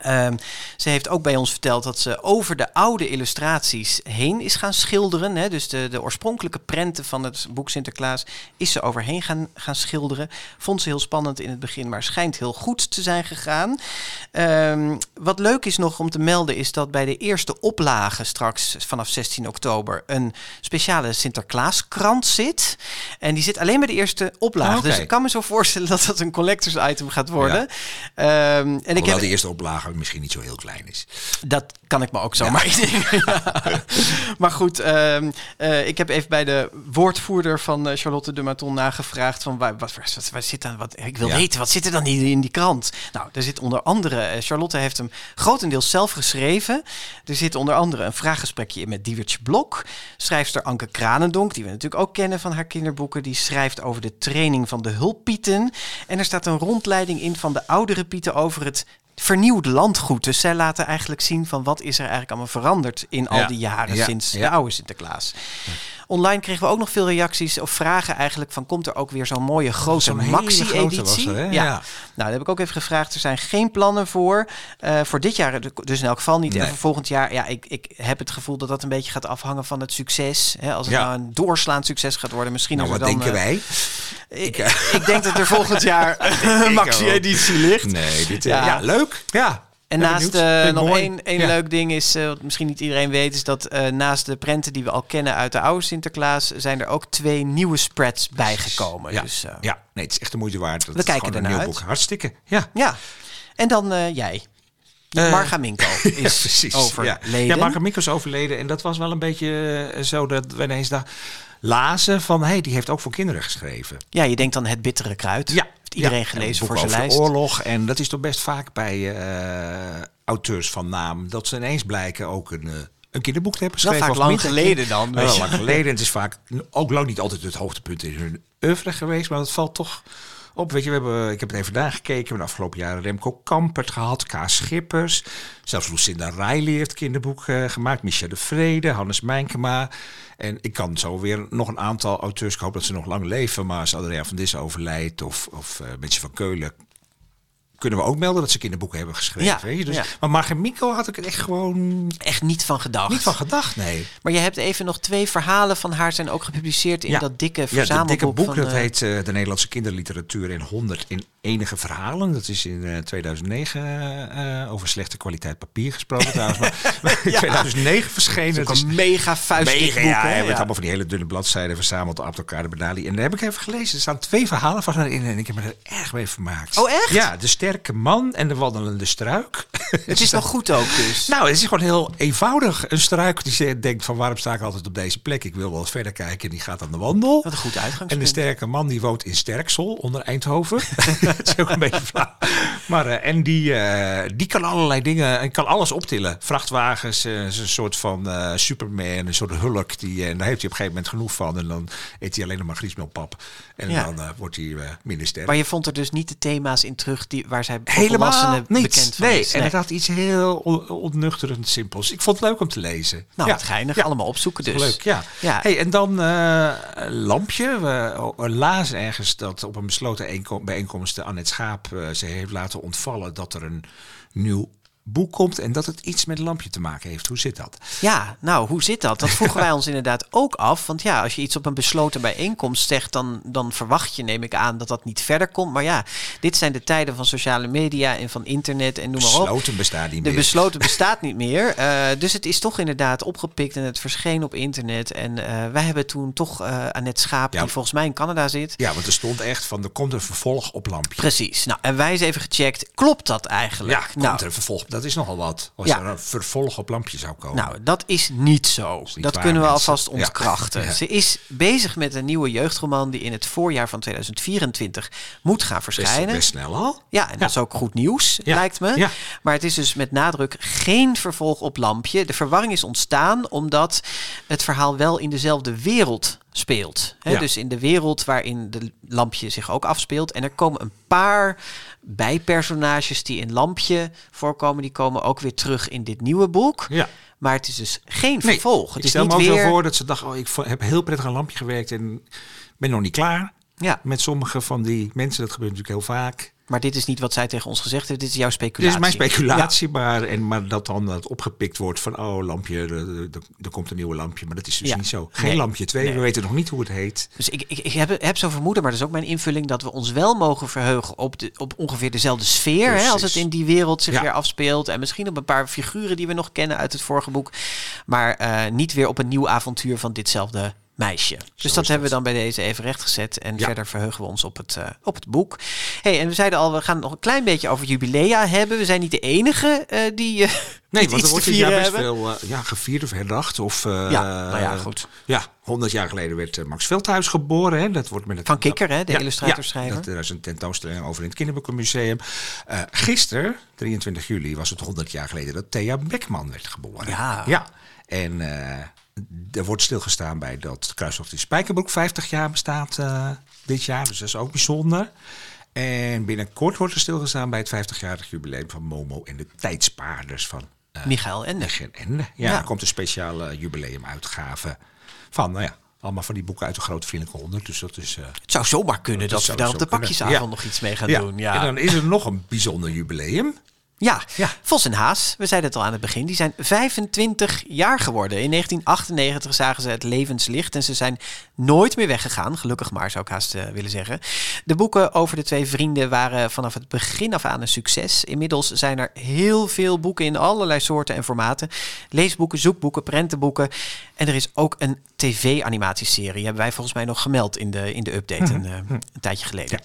Um, ze heeft ook bij ons verteld dat ze over de oude illustraties heen is gaan schilderen. Hè? Dus de, de oorspronkelijke prenten van het boek Sinterklaas is ze overheen gaan, gaan schilderen. Vond ze heel spannend in het begin, maar schijnt heel goed te zijn gegaan. Um, wat leuk is nog om te melden is dat bij de eerste oplage straks vanaf 16 oktober een speciale Sinterklaaskrant zit. En die zit alleen bij de eerste oplage. Oh, okay. Dus ik kan me zo voorstellen dat dat een collectors item gaat worden. Ja. Um, en ik heb de eerste oplage misschien niet zo heel klein is. Dat kan ik me ook zo maar ja. Maar goed, uh, uh, ik heb even bij de woordvoerder van uh, Charlotte de Maton nagevraagd van waar, wat, wat, waar zit dan, wat, ik wil ja. weten, wat zit er dan hier in die krant? Nou, er zit onder andere, eh, Charlotte heeft hem grotendeels zelf geschreven. Er zit onder andere een vraaggesprekje in met Diewertje Blok. Schrijfster Anke Kranendonk, die we natuurlijk ook kennen van haar kinderboeken, die schrijft over de training van de hulppieten. En er staat een rondleiding in van de oudere pieten over het vernieuwd landgoed. Dus zij laten eigenlijk zien van wat is er eigenlijk allemaal veranderd in al die jaren Ja. sinds de oude Sinterklaas. Online kregen we ook nog veel reacties of vragen eigenlijk van komt er ook weer zo'n mooie grote maxi-editie? Ja. Ja. Nou, daar heb ik ook even gevraagd. Er zijn geen plannen voor. Eh, voor dit jaar dus in elk geval niet. En voor volgend jaar, ja, ik, ik heb het gevoel dat dat een beetje gaat afhangen van het succes. Hè, als het Ja. nou een doorslaand succes gaat worden, misschien Nou, wat dan... denken eh, wij? Ik, ik denk dat er volgend jaar een maxi-editie ligt. Nee, dit, eh, ja. leuk. Ja. En Ben naast ik nog één, één Ja. leuk ding is, eh, wat misschien niet iedereen weet, is dat eh, naast de prenten die we al kennen uit de oude Sinterklaas, zijn er ook twee nieuwe spreads bijgekomen. Ja. Dus, ja, nee, het is echt de moeite waard. Dat We kijken ernaar een nieuw uit. boek. Hartstikke. Ja. ja. En dan jij. Eh, Marga Minko is ja, precies. overleden. Ja, ja Marga Minko is overleden. En dat was wel een beetje eh, zo dat we ineens daar lazen van... hé, hey, die heeft ook voor kinderen geschreven. Ja, je denkt dan het bittere kruid. Ja. Heeft iedereen Ja, gelezen voor zijn lijst. oorlog. En dat is toch best vaak bij eh, auteurs van naam, dat ze ineens blijken ook een, een kinderboek te hebben geschreven. vaak of lang geleden dan, Wel lang geleden. En het is vaak ook lang niet altijd het hoogtepunt in hun oeuvre geweest, maar dat valt toch op. Weet je, we hebben, ik heb het even nagekeken. We hebben de afgelopen jaren Remco Kampert gehad, K. Schippers. Zelfs Lucinda Riley heeft kinderboek eh, gemaakt. Micha de Vrede, Hannes Mijnkema. En ik kan zo weer nog een aantal auteurs, ik hoop dat ze nog lang leven. Maar als Adriaan van Dis overlijdt of, of Betje van Keulen... kunnen we ook melden dat ze kinderboeken hebben geschreven. Ja, weet je? Dus, ja. Maar Marga Mico had ik er echt gewoon Echt niet van gedacht. niet van gedacht, nee. Maar je hebt even nog twee verhalen van haar zijn ook gepubliceerd in dat dikke Ja, verzamelboek. dat dikke boek, van, dat eh, heet eh, De Nederlandse Kinderliteratuur in 100 in enige verhalen. Dat is in eh, 2009 eh, eh, over slechte kwaliteit papier gesproken trouwens. Maar in 2009 verschenen. Dat Het is een mega vuistdik mega, boek, ja, hè? we hebben Ja. allemaal van die hele dunne bladzijden verzameld op elkaar de Benali. En daar heb ik even gelezen. Er staan twee verhalen van haar in en ik heb me er erg mee vermaakt. Oh, echt? Ja, De Sterke Man en De Wandelende Struik. Het is nog goed ook dus. Nou, het is gewoon heel eenvoudig. Een struik die ze- denkt van waarom sta ik altijd op deze plek? Ik wil wel eens verder kijken. En die gaat aan de wandel. Wat een goed En uitgangspunt. de sterke man die woont in Sterksel onder Eindhoven. dat is ook een beetje flauw. Maar eh, en die, eh, die kan allerlei dingen en kan alles optillen. Vrachtwagens, eh, is een soort van Superman, een soort hulk. Die, en daar heeft hij op een gegeven moment genoeg van. En dan eet hij alleen nog maar griesmeelpap. En Ja. dan wordt hij minder sterk. Maar je vond er dus niet de thema's in terug die, waar zij Helemaal niet. bekend van nee, is. en het had iets heel on- ontnuchterend simpels. Ik vond het leuk om te lezen. Nou, Ja. wat geinig. Ja. Allemaal opzoeken dus. Leuk, ja. Ja. Hey, en dan eh, lampje. We we lazen ergens dat op een besloten eenko- bijeenkomst Annette Schaap eh, ze heeft laten ontvallen dat er een nieuw boek komt en dat het iets met lampje te maken heeft. Hoe zit dat? Ja, nou, hoe zit dat? Dat vroegen wij ons inderdaad ook af. Want ja, als je iets op een besloten bijeenkomst zegt, dan, dan verwacht je, neem ik aan, dat dat niet verder komt. Maar ja, dit zijn de tijden van sociale media en van internet en noem maar op. Besloten bestaat niet De meer. besloten bestaat niet meer. Eh, dus het is toch inderdaad opgepikt en het verscheen op internet. En eh, wij hebben toen toch eh Annette Schaap, Ja. die volgens mij in Canada zit. Ja, want er stond echt van er komt een vervolg op lampje. Precies. Nou, en wij eens even gecheckt. Klopt dat eigenlijk? Ja, komt nou, er een vervolg. Dat is nogal wat. Als Ja. er een vervolg op lampje zou komen. Nou, dat is niet zo. niet dat waar, kunnen we mensen. alvast ontkrachten. Ja. Ze is bezig met een nieuwe jeugdroman die in het voorjaar van 2024 moet gaan best, verschijnen. best snel al. Ja, en dat is ook goed nieuws, lijkt me. Ja. Maar het is dus met nadruk geen vervolg op Lampje. De verwarring is ontstaan omdat het verhaal wel in dezelfde wereld speelt. Hè, Ja. Dus in de wereld waarin de Lampje zich ook afspeelt. En er komen een paar bijpersonages die in Lampje voorkomen. Die komen ook weer terug in dit nieuwe boek. Ja. Maar het is dus geen Nee, vervolg. Het ik is stel niet me ook weer... zo voor dat ze dacht, oh, ik heb heel prettig aan lampje gewerkt en ben nog niet klaar. Ja. Met sommige van die mensen, dat gebeurt natuurlijk heel vaak. Maar dit is niet wat zij tegen ons gezegd heeft. Dit is jouw Dit speculatie. is mijn speculatie, maar, en, maar dat dan dat opgepikt wordt van, oh lampje, er, komt een nieuwe lampje. Maar dat is dus Ja. niet zo. Geen Nee. lampje 2, Nee. we weten nog niet hoe het heet. Dus ik, ik, ik heb, heb zo'n vermoeden, maar dat is ook mijn invulling, dat we ons wel mogen verheugen op, de, op ongeveer dezelfde sfeer. Hè, als het in die wereld zich Ja. weer afspeelt. En misschien op een paar figuren die we nog kennen uit het vorige boek. Maar eh, niet weer op een nieuw avontuur van ditzelfde meisje. Dus dat hebben we dan bij deze even rechtgezet. En Ja. verder verheugen we ons op het, eh, op het boek. Hey, en we zeiden al, we gaan het nog een klein beetje over jubilea hebben. We zijn niet de enige eh, die eh Nee, want er wordt dit vieren jaar best veel ja, gevierd of herdacht. Of, Ja, nou ja, goed. Ja, 100 jaar geleden werd Max Veldhuis geboren. Hè. Dat wordt met het, Van Kikker, hè, de Ja, illustratorschrijver. Ja, dat, er is een tentoonstelling over in het Kinderboekenmuseum. Gisteren, 23 juli, was het 100 jaar geleden dat Thea Beckman werd geboren. Ja. ja. En er wordt stilgestaan bij dat Kruistocht in Spijkerbroek 50 jaar bestaat eh, dit jaar. Dus dat is ook bijzonder. En binnenkort wordt er stilgestaan bij het 50-jarig jubileum van Momo en de tijdspaarders van eh, Michael Ende. Ende. Ja, Ja. er komt een speciale jubileumuitgave van, nou ja, allemaal van die boeken uit de Grote Vriendelijke Honderd. Dus dat is... eh, Het zou zomaar kunnen dat, we daar op de pakjesavond Ja. nog iets mee gaan ja. doen. Ja. En dan is er nog een bijzonder jubileum. Ja, Vos en Haas, we zeiden het al aan het begin, die zijn 25 jaar geworden. In 1998 zagen ze het levenslicht en ze zijn nooit meer weggegaan. Gelukkig maar, zou ik haast eh, willen zeggen. De boeken over de twee vrienden waren vanaf het begin af aan een succes. Inmiddels zijn er heel veel boeken in allerlei soorten en formaten. Leesboeken, zoekboeken, prentenboeken. En er is ook een tv-animatieserie, hebben wij volgens mij nog gemeld in de, in de update een, eh, een tijdje geleden.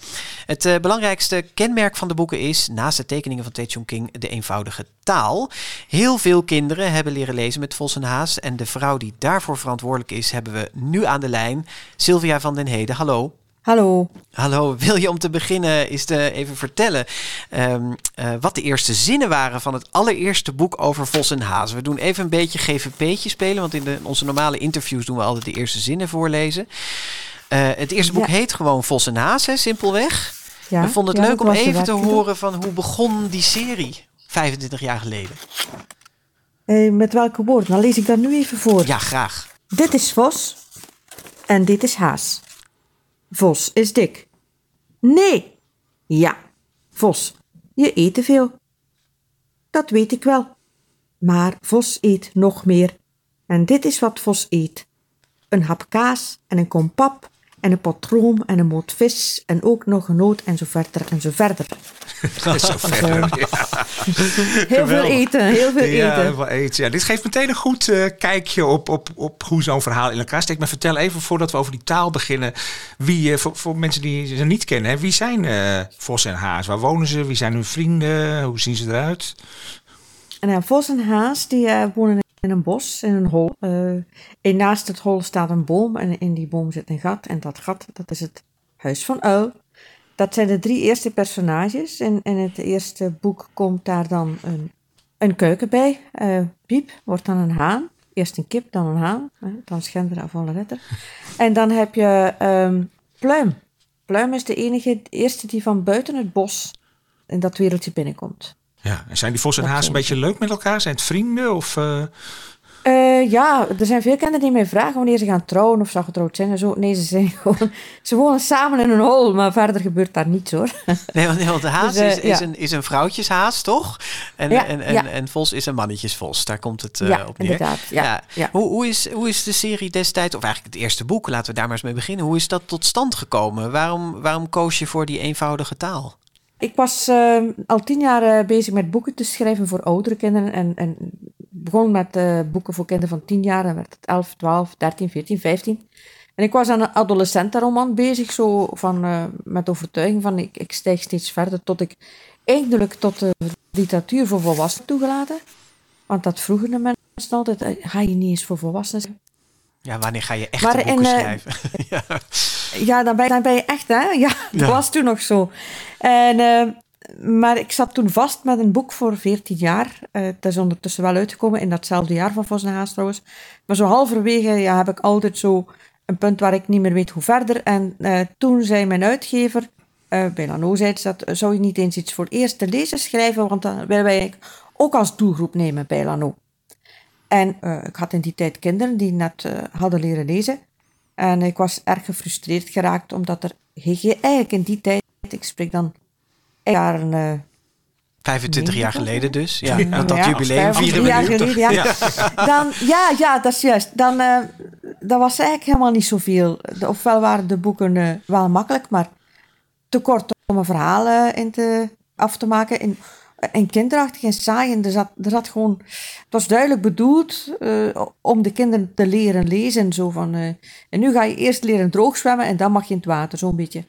Het eh, belangrijkste kenmerk van de boeken is, naast de tekeningen van Tae King, de eenvoudige taal. Heel veel kinderen hebben leren lezen met Vos en Haas. En de vrouw die daarvoor verantwoordelijk is, hebben we nu aan de lijn. Sylvia van den Heden, hallo. Hallo. Hallo, wil je om te beginnen eens te even vertellen ehm, eh, wat de eerste zinnen waren van het allereerste boek over Vos en Haas? We doen even een beetje GVP'tje spelen, want in de, onze normale interviews doen we altijd de eerste zinnen voorlezen. Uh, het eerste boek Ja. heet gewoon Vos en Haas, simpelweg. Ja, we vonden het ja, leuk om even te horen van hoe begon die serie 25 jaar geleden. Eh, met welke woorden? Dan lees ik dat nu even voor. Ja, graag. Dit is Vos en dit is Haas. Vos is dik. Nee. Ja, Vos, je eet te veel. Dat weet ik wel. Maar Vos eet nog meer. En dit is wat Vos eet. Een hap kaas en een kom pap en een pot room en een moot vis en ook nog een noot en zo verder en zo verder. Zo verder. Ja. Heel veel eten, heel veel Ja, eten. heel veel eten. Ja, dit geeft meteen een goed eh, kijkje op, op, op hoe zo'n verhaal in elkaar steekt. Maar vertel even voordat we over die taal beginnen. Wie, eh, voor, voor mensen die ze niet kennen, hè, wie zijn eh, Vos en Haas? Waar wonen ze? Wie zijn hun vrienden? Hoe zien ze eruit? En Vos en Haas die wonen in een bos, in een hol. Eh, en naast het hol staat een boom en in die boom zit een gat. En dat gat, dat is het huis van Uil. Dat zijn de drie eerste personages. In het eerste boek komt daar dan een, een keuken bij. Eh, Piep wordt dan een haan. Eerst een kip, dan een haan. eh, dan schender af alle letter. En dan heb je ehm, Pluim. Pluim is de enige, eerste die van buiten het bos in dat wereldje binnenkomt. Ja, en zijn die Vos en Haas een beetje leuk met elkaar? Zijn het vrienden? Of, eh, Eh, ja, er zijn veel kinderen die mij vragen wanneer ze gaan trouwen of ze getrouwd zijn en zo. Nee, ze zijn gewoon... Ze wonen samen in een hol, maar verder gebeurt daar niets hoor. Nee, want, de haas Dus, eh, is, is, ja. een, is een vrouwtjeshaas, toch? En, Ja, en, en, ja. en Vos is een mannetjesvos. Daar komt het op neer. inderdaad, ja, ja. Hoe, hoe, is, hoe is de serie destijds, of eigenlijk het eerste boek, laten we daar maar eens mee beginnen. Hoe is dat tot stand gekomen? Waarom, waarom koos je voor die eenvoudige taal? Ik was eh, al tien jaar eh, bezig met boeken te schrijven voor oudere kinderen. En, en begon met eh, boeken voor kinderen van tien jaar. Dan werd het 11, 12, 13, 14, 15. En ik was aan een adolescentenroman bezig, zo van, eh, met overtuiging van ik, ik stijg steeds verder tot ik eindelijk tot de literatuur voor volwassenen toegelaten. Want dat vroegen de mensen altijd, ga je niet eens voor volwassenen schrijven? Ja, wanneer ga je echt Maar boeken eh, schrijven? ja. Ja, dan ben, dan ben je echt, hè? Ja, dat Ja. was toen nog zo. En, eh, maar ik zat toen vast met een boek voor 14 jaar. Eh, het is ondertussen wel uitgekomen in datzelfde jaar van Vos en Haas trouwens. Maar zo halverwege ja, heb ik altijd zo een punt waar ik niet meer weet hoe verder. En toen zei mijn uitgever, bij Lano, dat, zou je niet eens iets voor eerste lezers schrijven? Want dan willen wij ook als doelgroep nemen bij Lano. En eh, ik had in die tijd kinderen die net eh, hadden leren lezen. En ik was erg gefrustreerd geraakt, omdat er ge- eigenlijk in die tijd, ik spreek dan jaren... eh 25 jaar geleden dus. Ja, dat ja, jubileum vieren we jaar geleden, ja. Dan, ja, ja, dat is juist. Dan, eh dat was eigenlijk helemaal niet zoveel. Ofwel waren de boeken wel makkelijk, maar te kort om een verhaal in te, af te maken. En, en kinderachtig en saai. En er zat, er zat gewoon, het was duidelijk bedoeld eh, om de kinderen te leren lezen. Zo van, eh, en nu ga je eerst leren droog zwemmen en dan mag je in het water, zo'n beetje.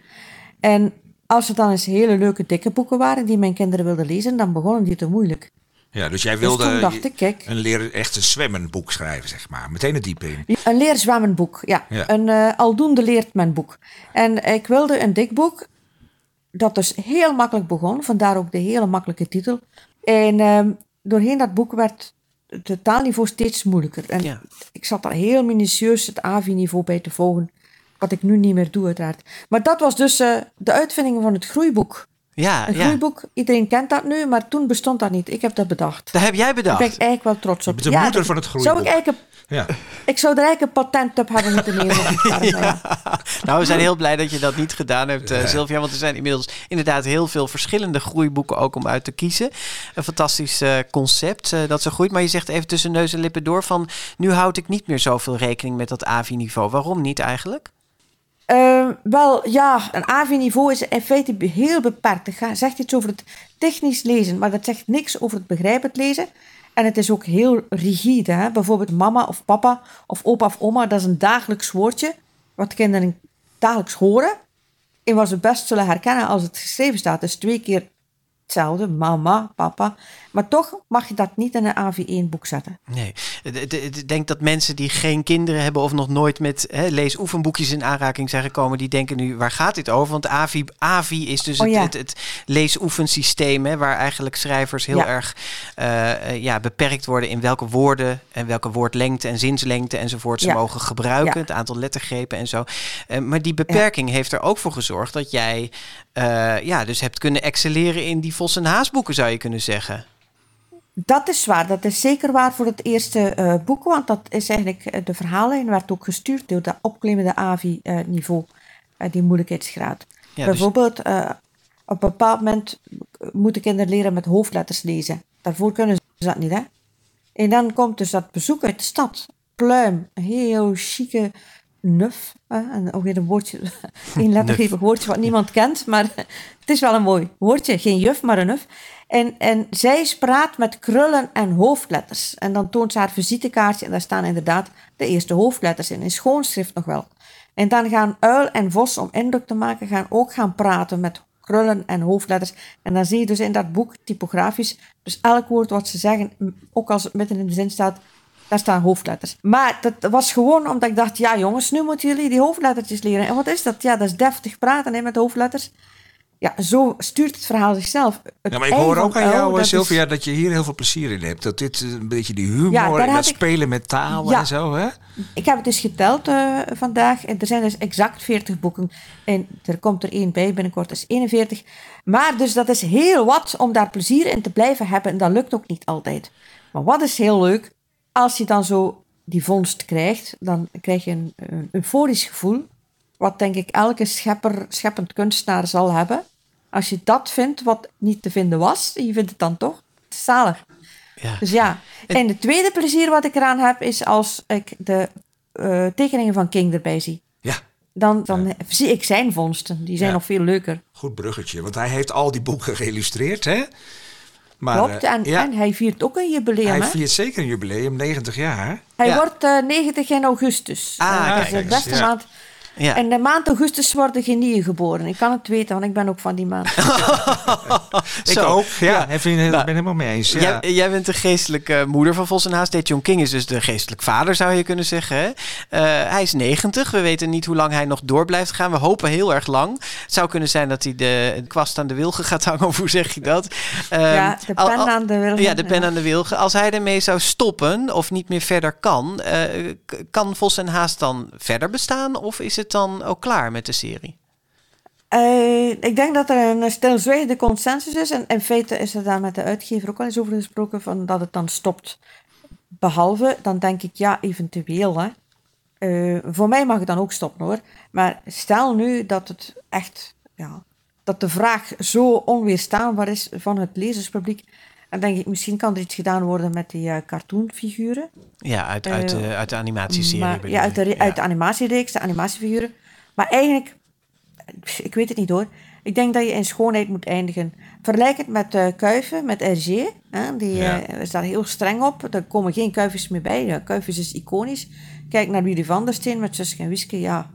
En als er dan eens hele leuke dikke boeken waren die mijn kinderen wilden lezen, dan begonnen die te moeilijk. ja, dus jij Dus wilde dacht ik, kijk, een leren echt een zwemmen boek schrijven, zeg maar. Meteen het diep in. Een leerzwemmenboek, ja. Ja. Een eh, aldoende leert men boek. En ik wilde een dik boek dat dus heel makkelijk begon, vandaar ook de hele makkelijke titel. En ehm, doorheen dat boek werd het taalniveau steeds moeilijker. En Ja. ik zat daar heel minutieus het AVI-niveau bij te volgen, wat ik nu niet meer doe uiteraard. Maar dat was dus eh, de uitvinding van het groeiboek. Ja, Een ja. groeiboek, iedereen kent dat nu, maar toen bestond dat niet. Ik heb dat bedacht. Dat heb jij bedacht. Daar ben ik eigenlijk wel trots op. bent de moeder van het Zou groeiboek. ik eigenlijk een Ja. ik zou er eigenlijk een patent op hebben moeten nemen. Nou, we zijn heel blij dat je dat niet gedaan hebt, eh, Sylvia. Want er zijn inmiddels inderdaad heel veel verschillende groeiboeken ook om uit te kiezen. Een fantastisch eh, concept eh, dat zo groeit. Maar je zegt even tussen neus en lippen door van... nu houd ik niet meer zoveel rekening met dat AVI-niveau. Waarom niet eigenlijk? Eh, wel, ja, een AV-niveau is in feite heel beperkt. Het zegt iets over het technisch lezen, maar dat zegt niks over het begrijpend lezen. En het is ook heel rigide. Bijvoorbeeld mama of papa of opa of oma, dat is een dagelijks woordje, wat kinderen dagelijks horen. En wat ze best zullen herkennen als het geschreven staat. Dus twee keer hetzelfde, mama, papa. Maar toch mag je dat niet in een AV1-boek zetten. Nee. Ik denk dat mensen die geen kinderen hebben of nog nooit met hè, leesoefenboekjes in aanraking zijn gekomen, die denken nu, waar gaat dit over? Want AVI, AVI is dus Oh, het, ja. het, het leesoefensysteem, hè, waar eigenlijk schrijvers heel Ja. erg eh, eh, ja, beperkt worden in welke woorden en welke woordlengte en zinslengte enzovoort ze Ja. mogen gebruiken, het aantal lettergrepen en zo. Eh, maar die beperking heeft er ook voor gezorgd dat jij eh, ja, dus hebt kunnen excelleren in die Vos en Haas boeken, zou je kunnen zeggen. Dat is waar. Dat is zeker waar voor het eerste eh, boek. Want dat is eigenlijk eh, de verhaallijn werd ook gestuurd door dat opklimmende AVI-niveau. eh, die moeilijkheidsgraad. dus- Bijvoorbeeld, op een bepaald moment moeten kinderen leren met hoofdletters lezen. Daarvoor kunnen ze dat niet, hè? En dan komt dus dat bezoek uit de stad. Pluim, heel chique nuf. en ook weer een woordje, een lettergevig woordje wat niemand kent, maar het is wel een mooi woordje. Geen juf, maar een nuf. En, en zij praat met krullen en hoofdletters. En dan toont ze haar visitekaartje en daar staan inderdaad de eerste hoofdletters in, in schoonschrift nog wel. En dan gaan uil en vos, om indruk te maken, gaan ook gaan praten met krullen en hoofdletters. En dan zie je dus in dat boek, typografisch, dus elk woord wat ze zeggen, ook als het midden in de zin staat, daar staan hoofdletters. Maar dat was gewoon omdat ik dacht, ja jongens, nu moeten jullie die hoofdlettertjes leren. En wat is dat? Ja, dat is deftig praten hè, met hoofdletters. Ja, zo stuurt het verhaal zichzelf. Het Ja, maar ik hoor ook aan jou, dat is- Sylvia, dat je hier heel veel plezier in hebt. Dat dit een beetje die humor Ja, en dat ik- spelen met taal Ja. en zo, hè? Ik heb het dus geteld eh, vandaag. En er zijn dus exact 40 boeken. En er komt er één bij, binnenkort is 41. Maar dus dat is heel wat om daar plezier in te blijven hebben. En dat lukt ook niet altijd. Maar wat is heel leuk, als je dan zo die vondst krijgt, dan krijg je een, een euforisch gevoel. Wat denk ik elke schepper, scheppend kunstenaar zal hebben. Als je dat vindt wat niet te vinden was, je vindt het dan toch, zalig. Ja. Dus ja. En het tweede plezier wat ik eraan heb, is als ik de eh, tekeningen van King erbij zie. Ja. Dan, dan zie ik zijn vondsten. Die zijn Ja. nog veel leuker. Goed bruggetje, want hij heeft al die boeken geïllustreerd, hè? Maar, Klopt. eh, En, ja, en hij viert ook een jubileum. hij hè? viert zeker een jubileum, 90 jaar. Hij Ja. wordt eh 90 in augustus. Ah, dat is de beste maand. Ja. En de maand augustus worden genieën geboren. Ik kan het weten, want ik ben ook van die maand. Ik ook, ja. Ik ben Nou, helemaal mee eens. Ja. Jij, jij bent de geestelijke moeder van Vos en Haas. Ted John King is dus de geestelijk vader, zou je kunnen zeggen. Hè? Eh, hij is 90. We weten niet hoe lang hij nog door blijft gaan. We hopen heel erg lang. Het zou kunnen zijn dat hij de kwast aan de wilgen gaat hangen. Of hoe zeg je dat? Ehm, ja, de al- pen al- aan de wilgen. Ja, de pen ja. aan de wilgen. Als hij ermee zou stoppen of niet meer verder kan, eh, kan Vos en Haas dan verder bestaan? Of is het dan ook klaar met de serie? Eh, ik denk dat er een stilzwijgende consensus is. En in feite is er daar met de uitgever ook al eens over gesproken, van dat het dan stopt. Behalve, dan denk ik, ja, eventueel. Hè. Eh, voor mij mag het dan ook stoppen hoor. Maar stel nu dat het echt, ja, dat de vraag zo onweerstaanbaar is van het lezerspubliek. Dan denk ik, misschien kan er iets gedaan worden met die eh, cartoonfiguren. Ja, uit, uit, Eh, de, uit de animatieserie. Maar, ja, uit de, uit de animatiereeks, de animatiefiguren. Maar eigenlijk, ik weet het niet hoor. Ik denk dat je in schoonheid moet eindigen. Vergelijk het met eh kuiven, met RG. Hè? Die Ja. eh, is daar heel streng op. Er komen geen kuifjes meer bij. Ja, kuifjes is iconisch. Kijk naar Willy van der Steen met Suske en Wiske. Ja,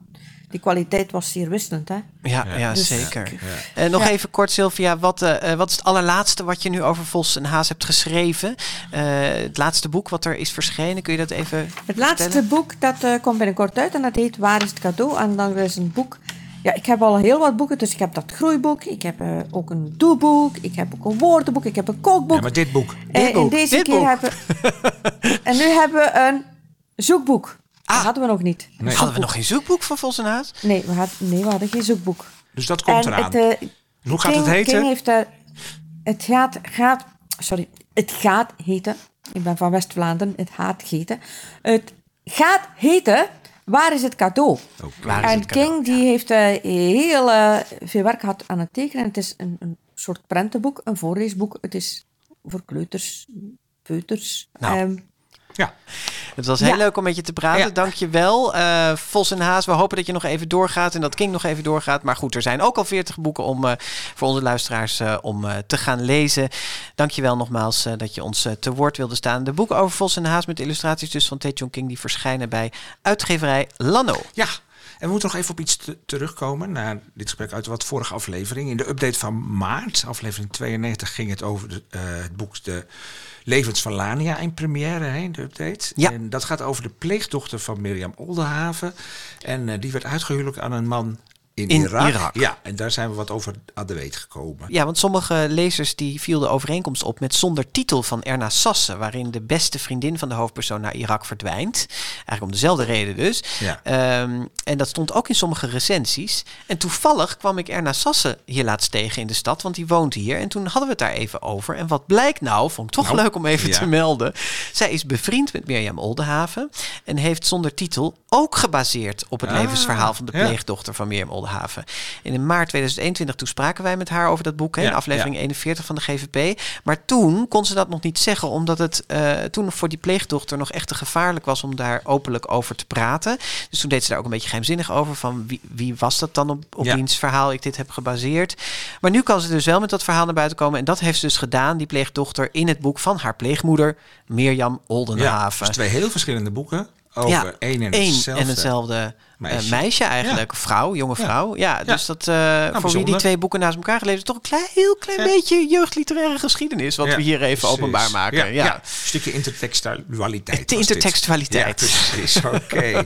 die kwaliteit was zeer wisselend. Hè? Ja, ja. Dus- zeker. Eh, nog Ja. even kort, Sylvia. Wat, eh, eh, wat is het allerlaatste wat je nu over Vos en Haas hebt geschreven? Eh, het laatste boek wat er is verschenen, kun je dat even Het laatste vertellen? boek, dat eh, komt binnenkort uit en dat heet Waar is het cadeau? En dan is een boek... Ja, ik heb al heel wat boeken, dus ik heb dat groeiboek, ik heb eh, ook een doelboek, ik heb ook een woordenboek, ik heb een kookboek. Ja, maar dit boek. Dit en deze dit keer boek. hebben En nu hebben we een zoekboek. Dat hadden we nog niet. Een Hadden we nog geen zoekboek van Vos en Haas? Nee, we hadden, nee, we hadden geen zoekboek. Dus dat komt en eraan. Het, eh, En hoe gaat King- het heten? King heeft daar... Het gaat, gaat... Sorry. Het gaat heten... Ik ben van West-Vlaanderen. Het gaat heten. Het gaat heten... Waar is het cadeau? Waar is en het cadeau? King die heeft eh, heel veel werk gehad aan het tekenen. Het is een, een soort prentenboek, een voorleesboek. Het is voor kleuters, peuters. Nou, Ehm, Ja. Het was heel Ja. leuk om met je te praten. Ja. Dank je wel. Eh, Vos en Haas, we hopen dat je nog even doorgaat en dat King nog even doorgaat. Maar goed, er zijn ook al 40 boeken om, eh, voor onze luisteraars eh, om te gaan lezen. Dank je wel nogmaals dat je ons te woord wilde staan. De boeken over Vos en Haas met illustraties dus van Tae King die verschijnen bij uitgeverij Lano. Ja, we moeten nog even op iets te- terugkomen. Na dit gesprek uit wat vorige aflevering. In de update van maart, aflevering 92, ging het over de, eh, het boek De Levens van Lania in première. Hè, in de update. Ja. En dat gaat over de pleegdochter van Mirjam Oldenhaven. En eh, die werd uitgehuwelijk aan een man in, In Irak. Irak. Ja, en daar zijn we wat over aan de weet gekomen. Ja, want sommige lezers die viel de overeenkomst op met zonder titel van Erna Sassen, waarin de beste vriendin van de hoofdpersoon naar Irak verdwijnt. Eigenlijk om dezelfde reden dus. Ja. Ehm, en dat stond ook in sommige recensies. En toevallig kwam ik Erna Sassen hier laatst tegen in de stad, want die woont hier. En toen hadden we het daar even over. En wat blijkt nou, vond ik toch Nou, leuk om even ja. te melden. Zij is bevriend met Mirjam Oldenhaven en heeft zonder titel ook gebaseerd op het Ah, levensverhaal van de ja. pleegdochter van Mirjam Oldenhaven. En in maart 2021 toen spraken wij met haar over dat boek, hè, Ja, aflevering ja. 41 van de GVP. Maar toen kon ze dat nog niet zeggen, omdat het eh, toen voor die pleegdochter nog echt te gevaarlijk was om daar openlijk over te praten. Dus toen deed ze daar ook een beetje geheimzinnig over van wie, wie was dat dan op, op wiens verhaal ik dit heb gebaseerd. Maar nu kan ze dus wel met dat verhaal naar buiten komen. En dat heeft ze dus gedaan, die pleegdochter, in het boek van haar pleegmoeder, Mirjam Ja, Oldenhaven. dus twee heel verschillende boeken over één en één hetzelfde. en hetzelfde meisje. meisje, meisje eigenlijk. Vrouw, jonge Ja. vrouw. Ja, Ja. dus dat eh, voor wie die twee boeken naast elkaar gelezen, toch een klein, heel klein beetje jeugdliteraire geschiedenis. Wat Ja, we hier even openbaar maken. Ja, Ja, ja. een stukje intertextualiteit. De intertextualiteit. Ja, precies. Oké.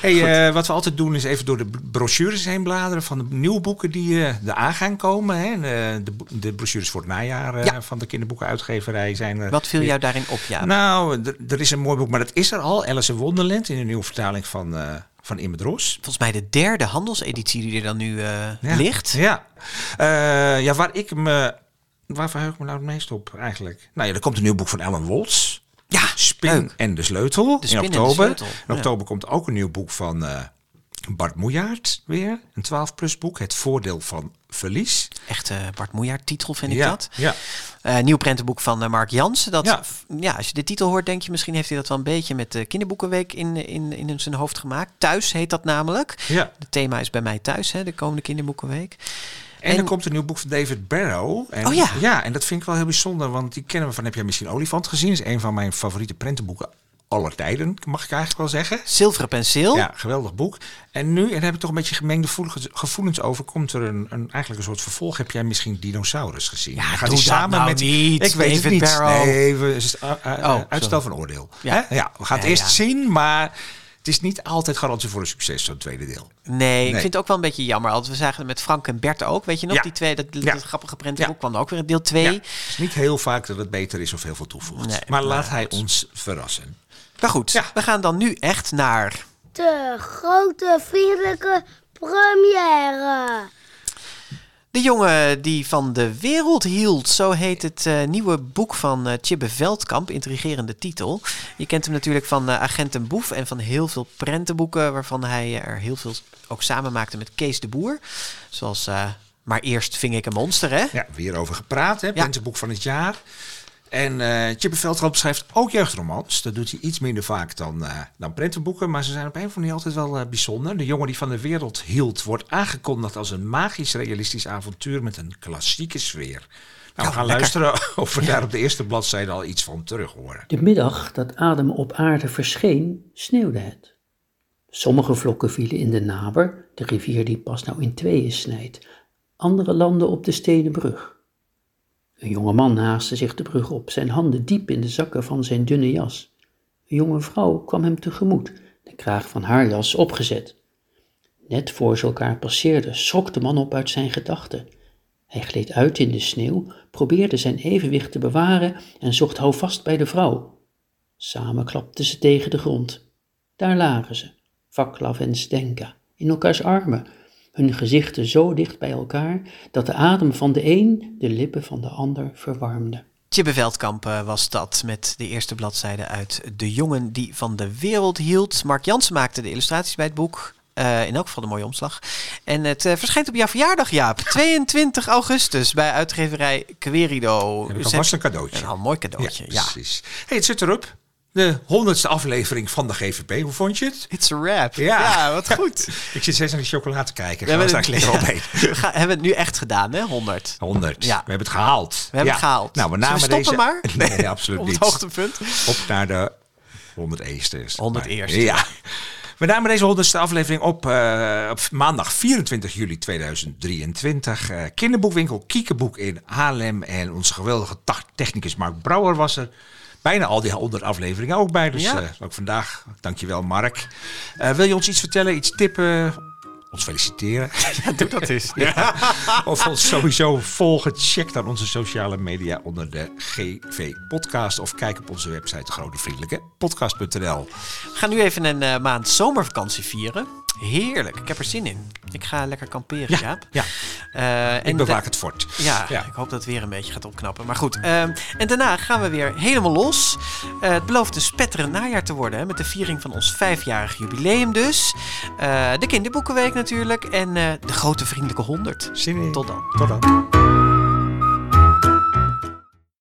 hey, eh, wat we altijd doen is even door de brochures heen bladeren van de nieuwe boeken die eh er aan gaan komen. Hè. De, de, brochures voor het najaar eh, Ja. van de kinderboekenuitgeverij zijn er. Wat viel jou daarin op, ja? Nou, er- is een mooi boek, maar dat is er al. Alice in Wonderland in een nieuwe vertaling van, eh van Imme Drost. Volgens mij de derde handelseditie die er dan nu eh, Ja. ligt. Ja. Eh, ja, waar ik me... Waar verheug ik me nou het meest op eigenlijk? Nou ja, er komt een nieuw boek van Ellen Woltz. Ja, Spin leuk. en de Sleutel. De Spin en in de oktober. Sleutel, In ja. oktober komt ook een nieuw boek van eh, Bart Moejaert weer. Een 12-plus boek. Het voordeel van verlies. Echt eh, Bart Moejaert titel vind ik ja, dat. Ja. Eh, nieuw prentenboek van eh, Mark Jansen. Dat, Ja. ja. als je de titel hoort, denk je misschien heeft hij dat wel een beetje met de kinderboekenweek in, in, in zijn hoofd gemaakt. Thuis heet dat namelijk. Ja. Het thema is bij mij thuis, hè, de komende kinderboekenweek. En, En- er komt een nieuw boek van David Barrow. En, Oh ja. Ja, en dat vind ik wel heel bijzonder. Want die kennen we van, heb jij misschien Olifant gezien? is een van mijn favoriete prentenboeken aller tijden, mag ik eigenlijk wel zeggen. Zilveren penseel. Ja, geweldig boek. En nu, en daar heb ik toch een beetje gemengde gevoel- gevoelens over, komt er een, een, eigenlijk een soort vervolg. Heb jij misschien Dinosaurus gezien? Ja, gaat hij samen nou met niet, Ik weet het niet. Barrow. Nee, we, is, uh, uh, Oh, uitstel sorry. van oordeel. Ja. Hè? ja we gaan het Ja, eerst ja. zien, maar het is niet altijd garantie voor een succes, zo'n tweede deel. Nee, ik vind het ook wel een beetje jammer. Want we zagen het met Frank en Bert ook. Weet je nog, Ja. die twee, dat, Ja. dat grappige prentenboek kwam er ook weer in deel 2. Ja, het is niet heel vaak dat het beter is of heel veel toevoegt. Nee, maar laat maar hij ons verrassen. Maar goed, Ja. we gaan dan nu echt naar... De grote vriendelijke première. De jongen die van de wereld hield, zo heet het eh, nieuwe boek van eh Tjibbe Veldkamp, intrigerende titel. Je kent hem natuurlijk van eh, Agent en Boef en van heel veel prentenboeken, waarvan hij er heel veel ook samen maakte met Kees de Boer. Zoals eh, Maar eerst ving ik een monster, hè? Ja, weer over gepraat, hè? Prentenboek van het jaar. En eh Chipper Veldkamp schrijft ook jeugdromans. Dat doet hij iets minder vaak dan, eh, dan prentenboeken. Maar ze zijn op een of andere manier altijd wel eh, bijzonder. De jongen die van de wereld hield wordt aangekondigd als een magisch-realistisch avontuur met een klassieke sfeer. Nou, we gaan luisteren of we daar op de eerste bladzijde al iets van terug horen. De middag dat Adam op aarde verscheen, sneeuwde het. Sommige vlokken vielen in de Naber, de rivier die pas nou in tweeën snijdt. Andere landden op de stenen brug. Een jonge man haastte zich de brug op, zijn handen diep in de zakken van zijn dunne jas. Een jonge vrouw kwam hem tegemoet, de kraag van haar jas opgezet. Net voor ze elkaar passeerden, schrok de man op uit zijn gedachten. Hij gleed uit in de sneeuw, probeerde zijn evenwicht te bewaren en zocht houvast bij de vrouw. Samen klapten ze tegen de grond. Daar lagen ze, Vaklav en Stenka, in elkaars armen, hun gezichten zo dicht bij elkaar dat de adem van de een de lippen van de ander verwarmde. Tjibbe Veldkamp eh, was dat met de eerste bladzijde uit De jongen die van de wereld hield. Mark Jansen maakte de illustraties bij het boek. Eh, in elk geval een mooie omslag. En het eh, verschijnt op jouw verjaardag, Jaap. 22 augustus bij uitgeverij Querido. Heb ik alvast heb- een cadeautje. Een al mooi cadeautje, ja. precies. Hey, het zit erop. De honderdste aflevering van de GVP. Hoe vond je het? It's a wrap. Ja, Ja, wat goed. ik zit steeds naar die chocola te kijken. We hebben het- lekker ja. opeten. We gaan- hebben het nu echt gedaan, hè? 100. 100. Ja. We hebben het gehaald. We hebben Ja. het gehaald. Nou, we namen stoppen deze... maar? Nee, absoluut Op het niet. hoogtepunt. Op naar de 100 eerste. 100 eerste. Ja. We namen deze honderdste aflevering op uh, op maandag 24 juli 2023. Uh, kinderboekwinkel Kiekeboek in Haarlem. En onze geweldige technicus Mark Brouwer was er. Bijna al die honderd afleveringen ook bij. Dus Ja. uh, ook vandaag. Dankjewel Mark. Uh, wil je ons iets vertellen, iets tippen? Ons feliciteren. Ja, doe dat eens. Ja. Of ons sowieso volgen. Check dan onze sociale media onder de GV Podcast. Of kijk op onze website grotevriendelijke podcast.nl. We gaan nu even een uh, maand zomervakantie vieren. Heerlijk, ik heb er zin in. Ik ga lekker kamperen, Ja, Jaap. ja. Uh, Ik bewaak het fort. Ja, Ja. ik hoop dat het weer een beetje gaat opknappen. Maar goed, uh, en daarna gaan we weer helemaal los. Uh, het belooft een spetterend najaar te worden. Hè, met de viering van ons vijfjarig jubileum dus. Uh, de kinderboekenweek natuurlijk. En de grote vriendelijke honderd. Zin in. Tot dan. Tot dan.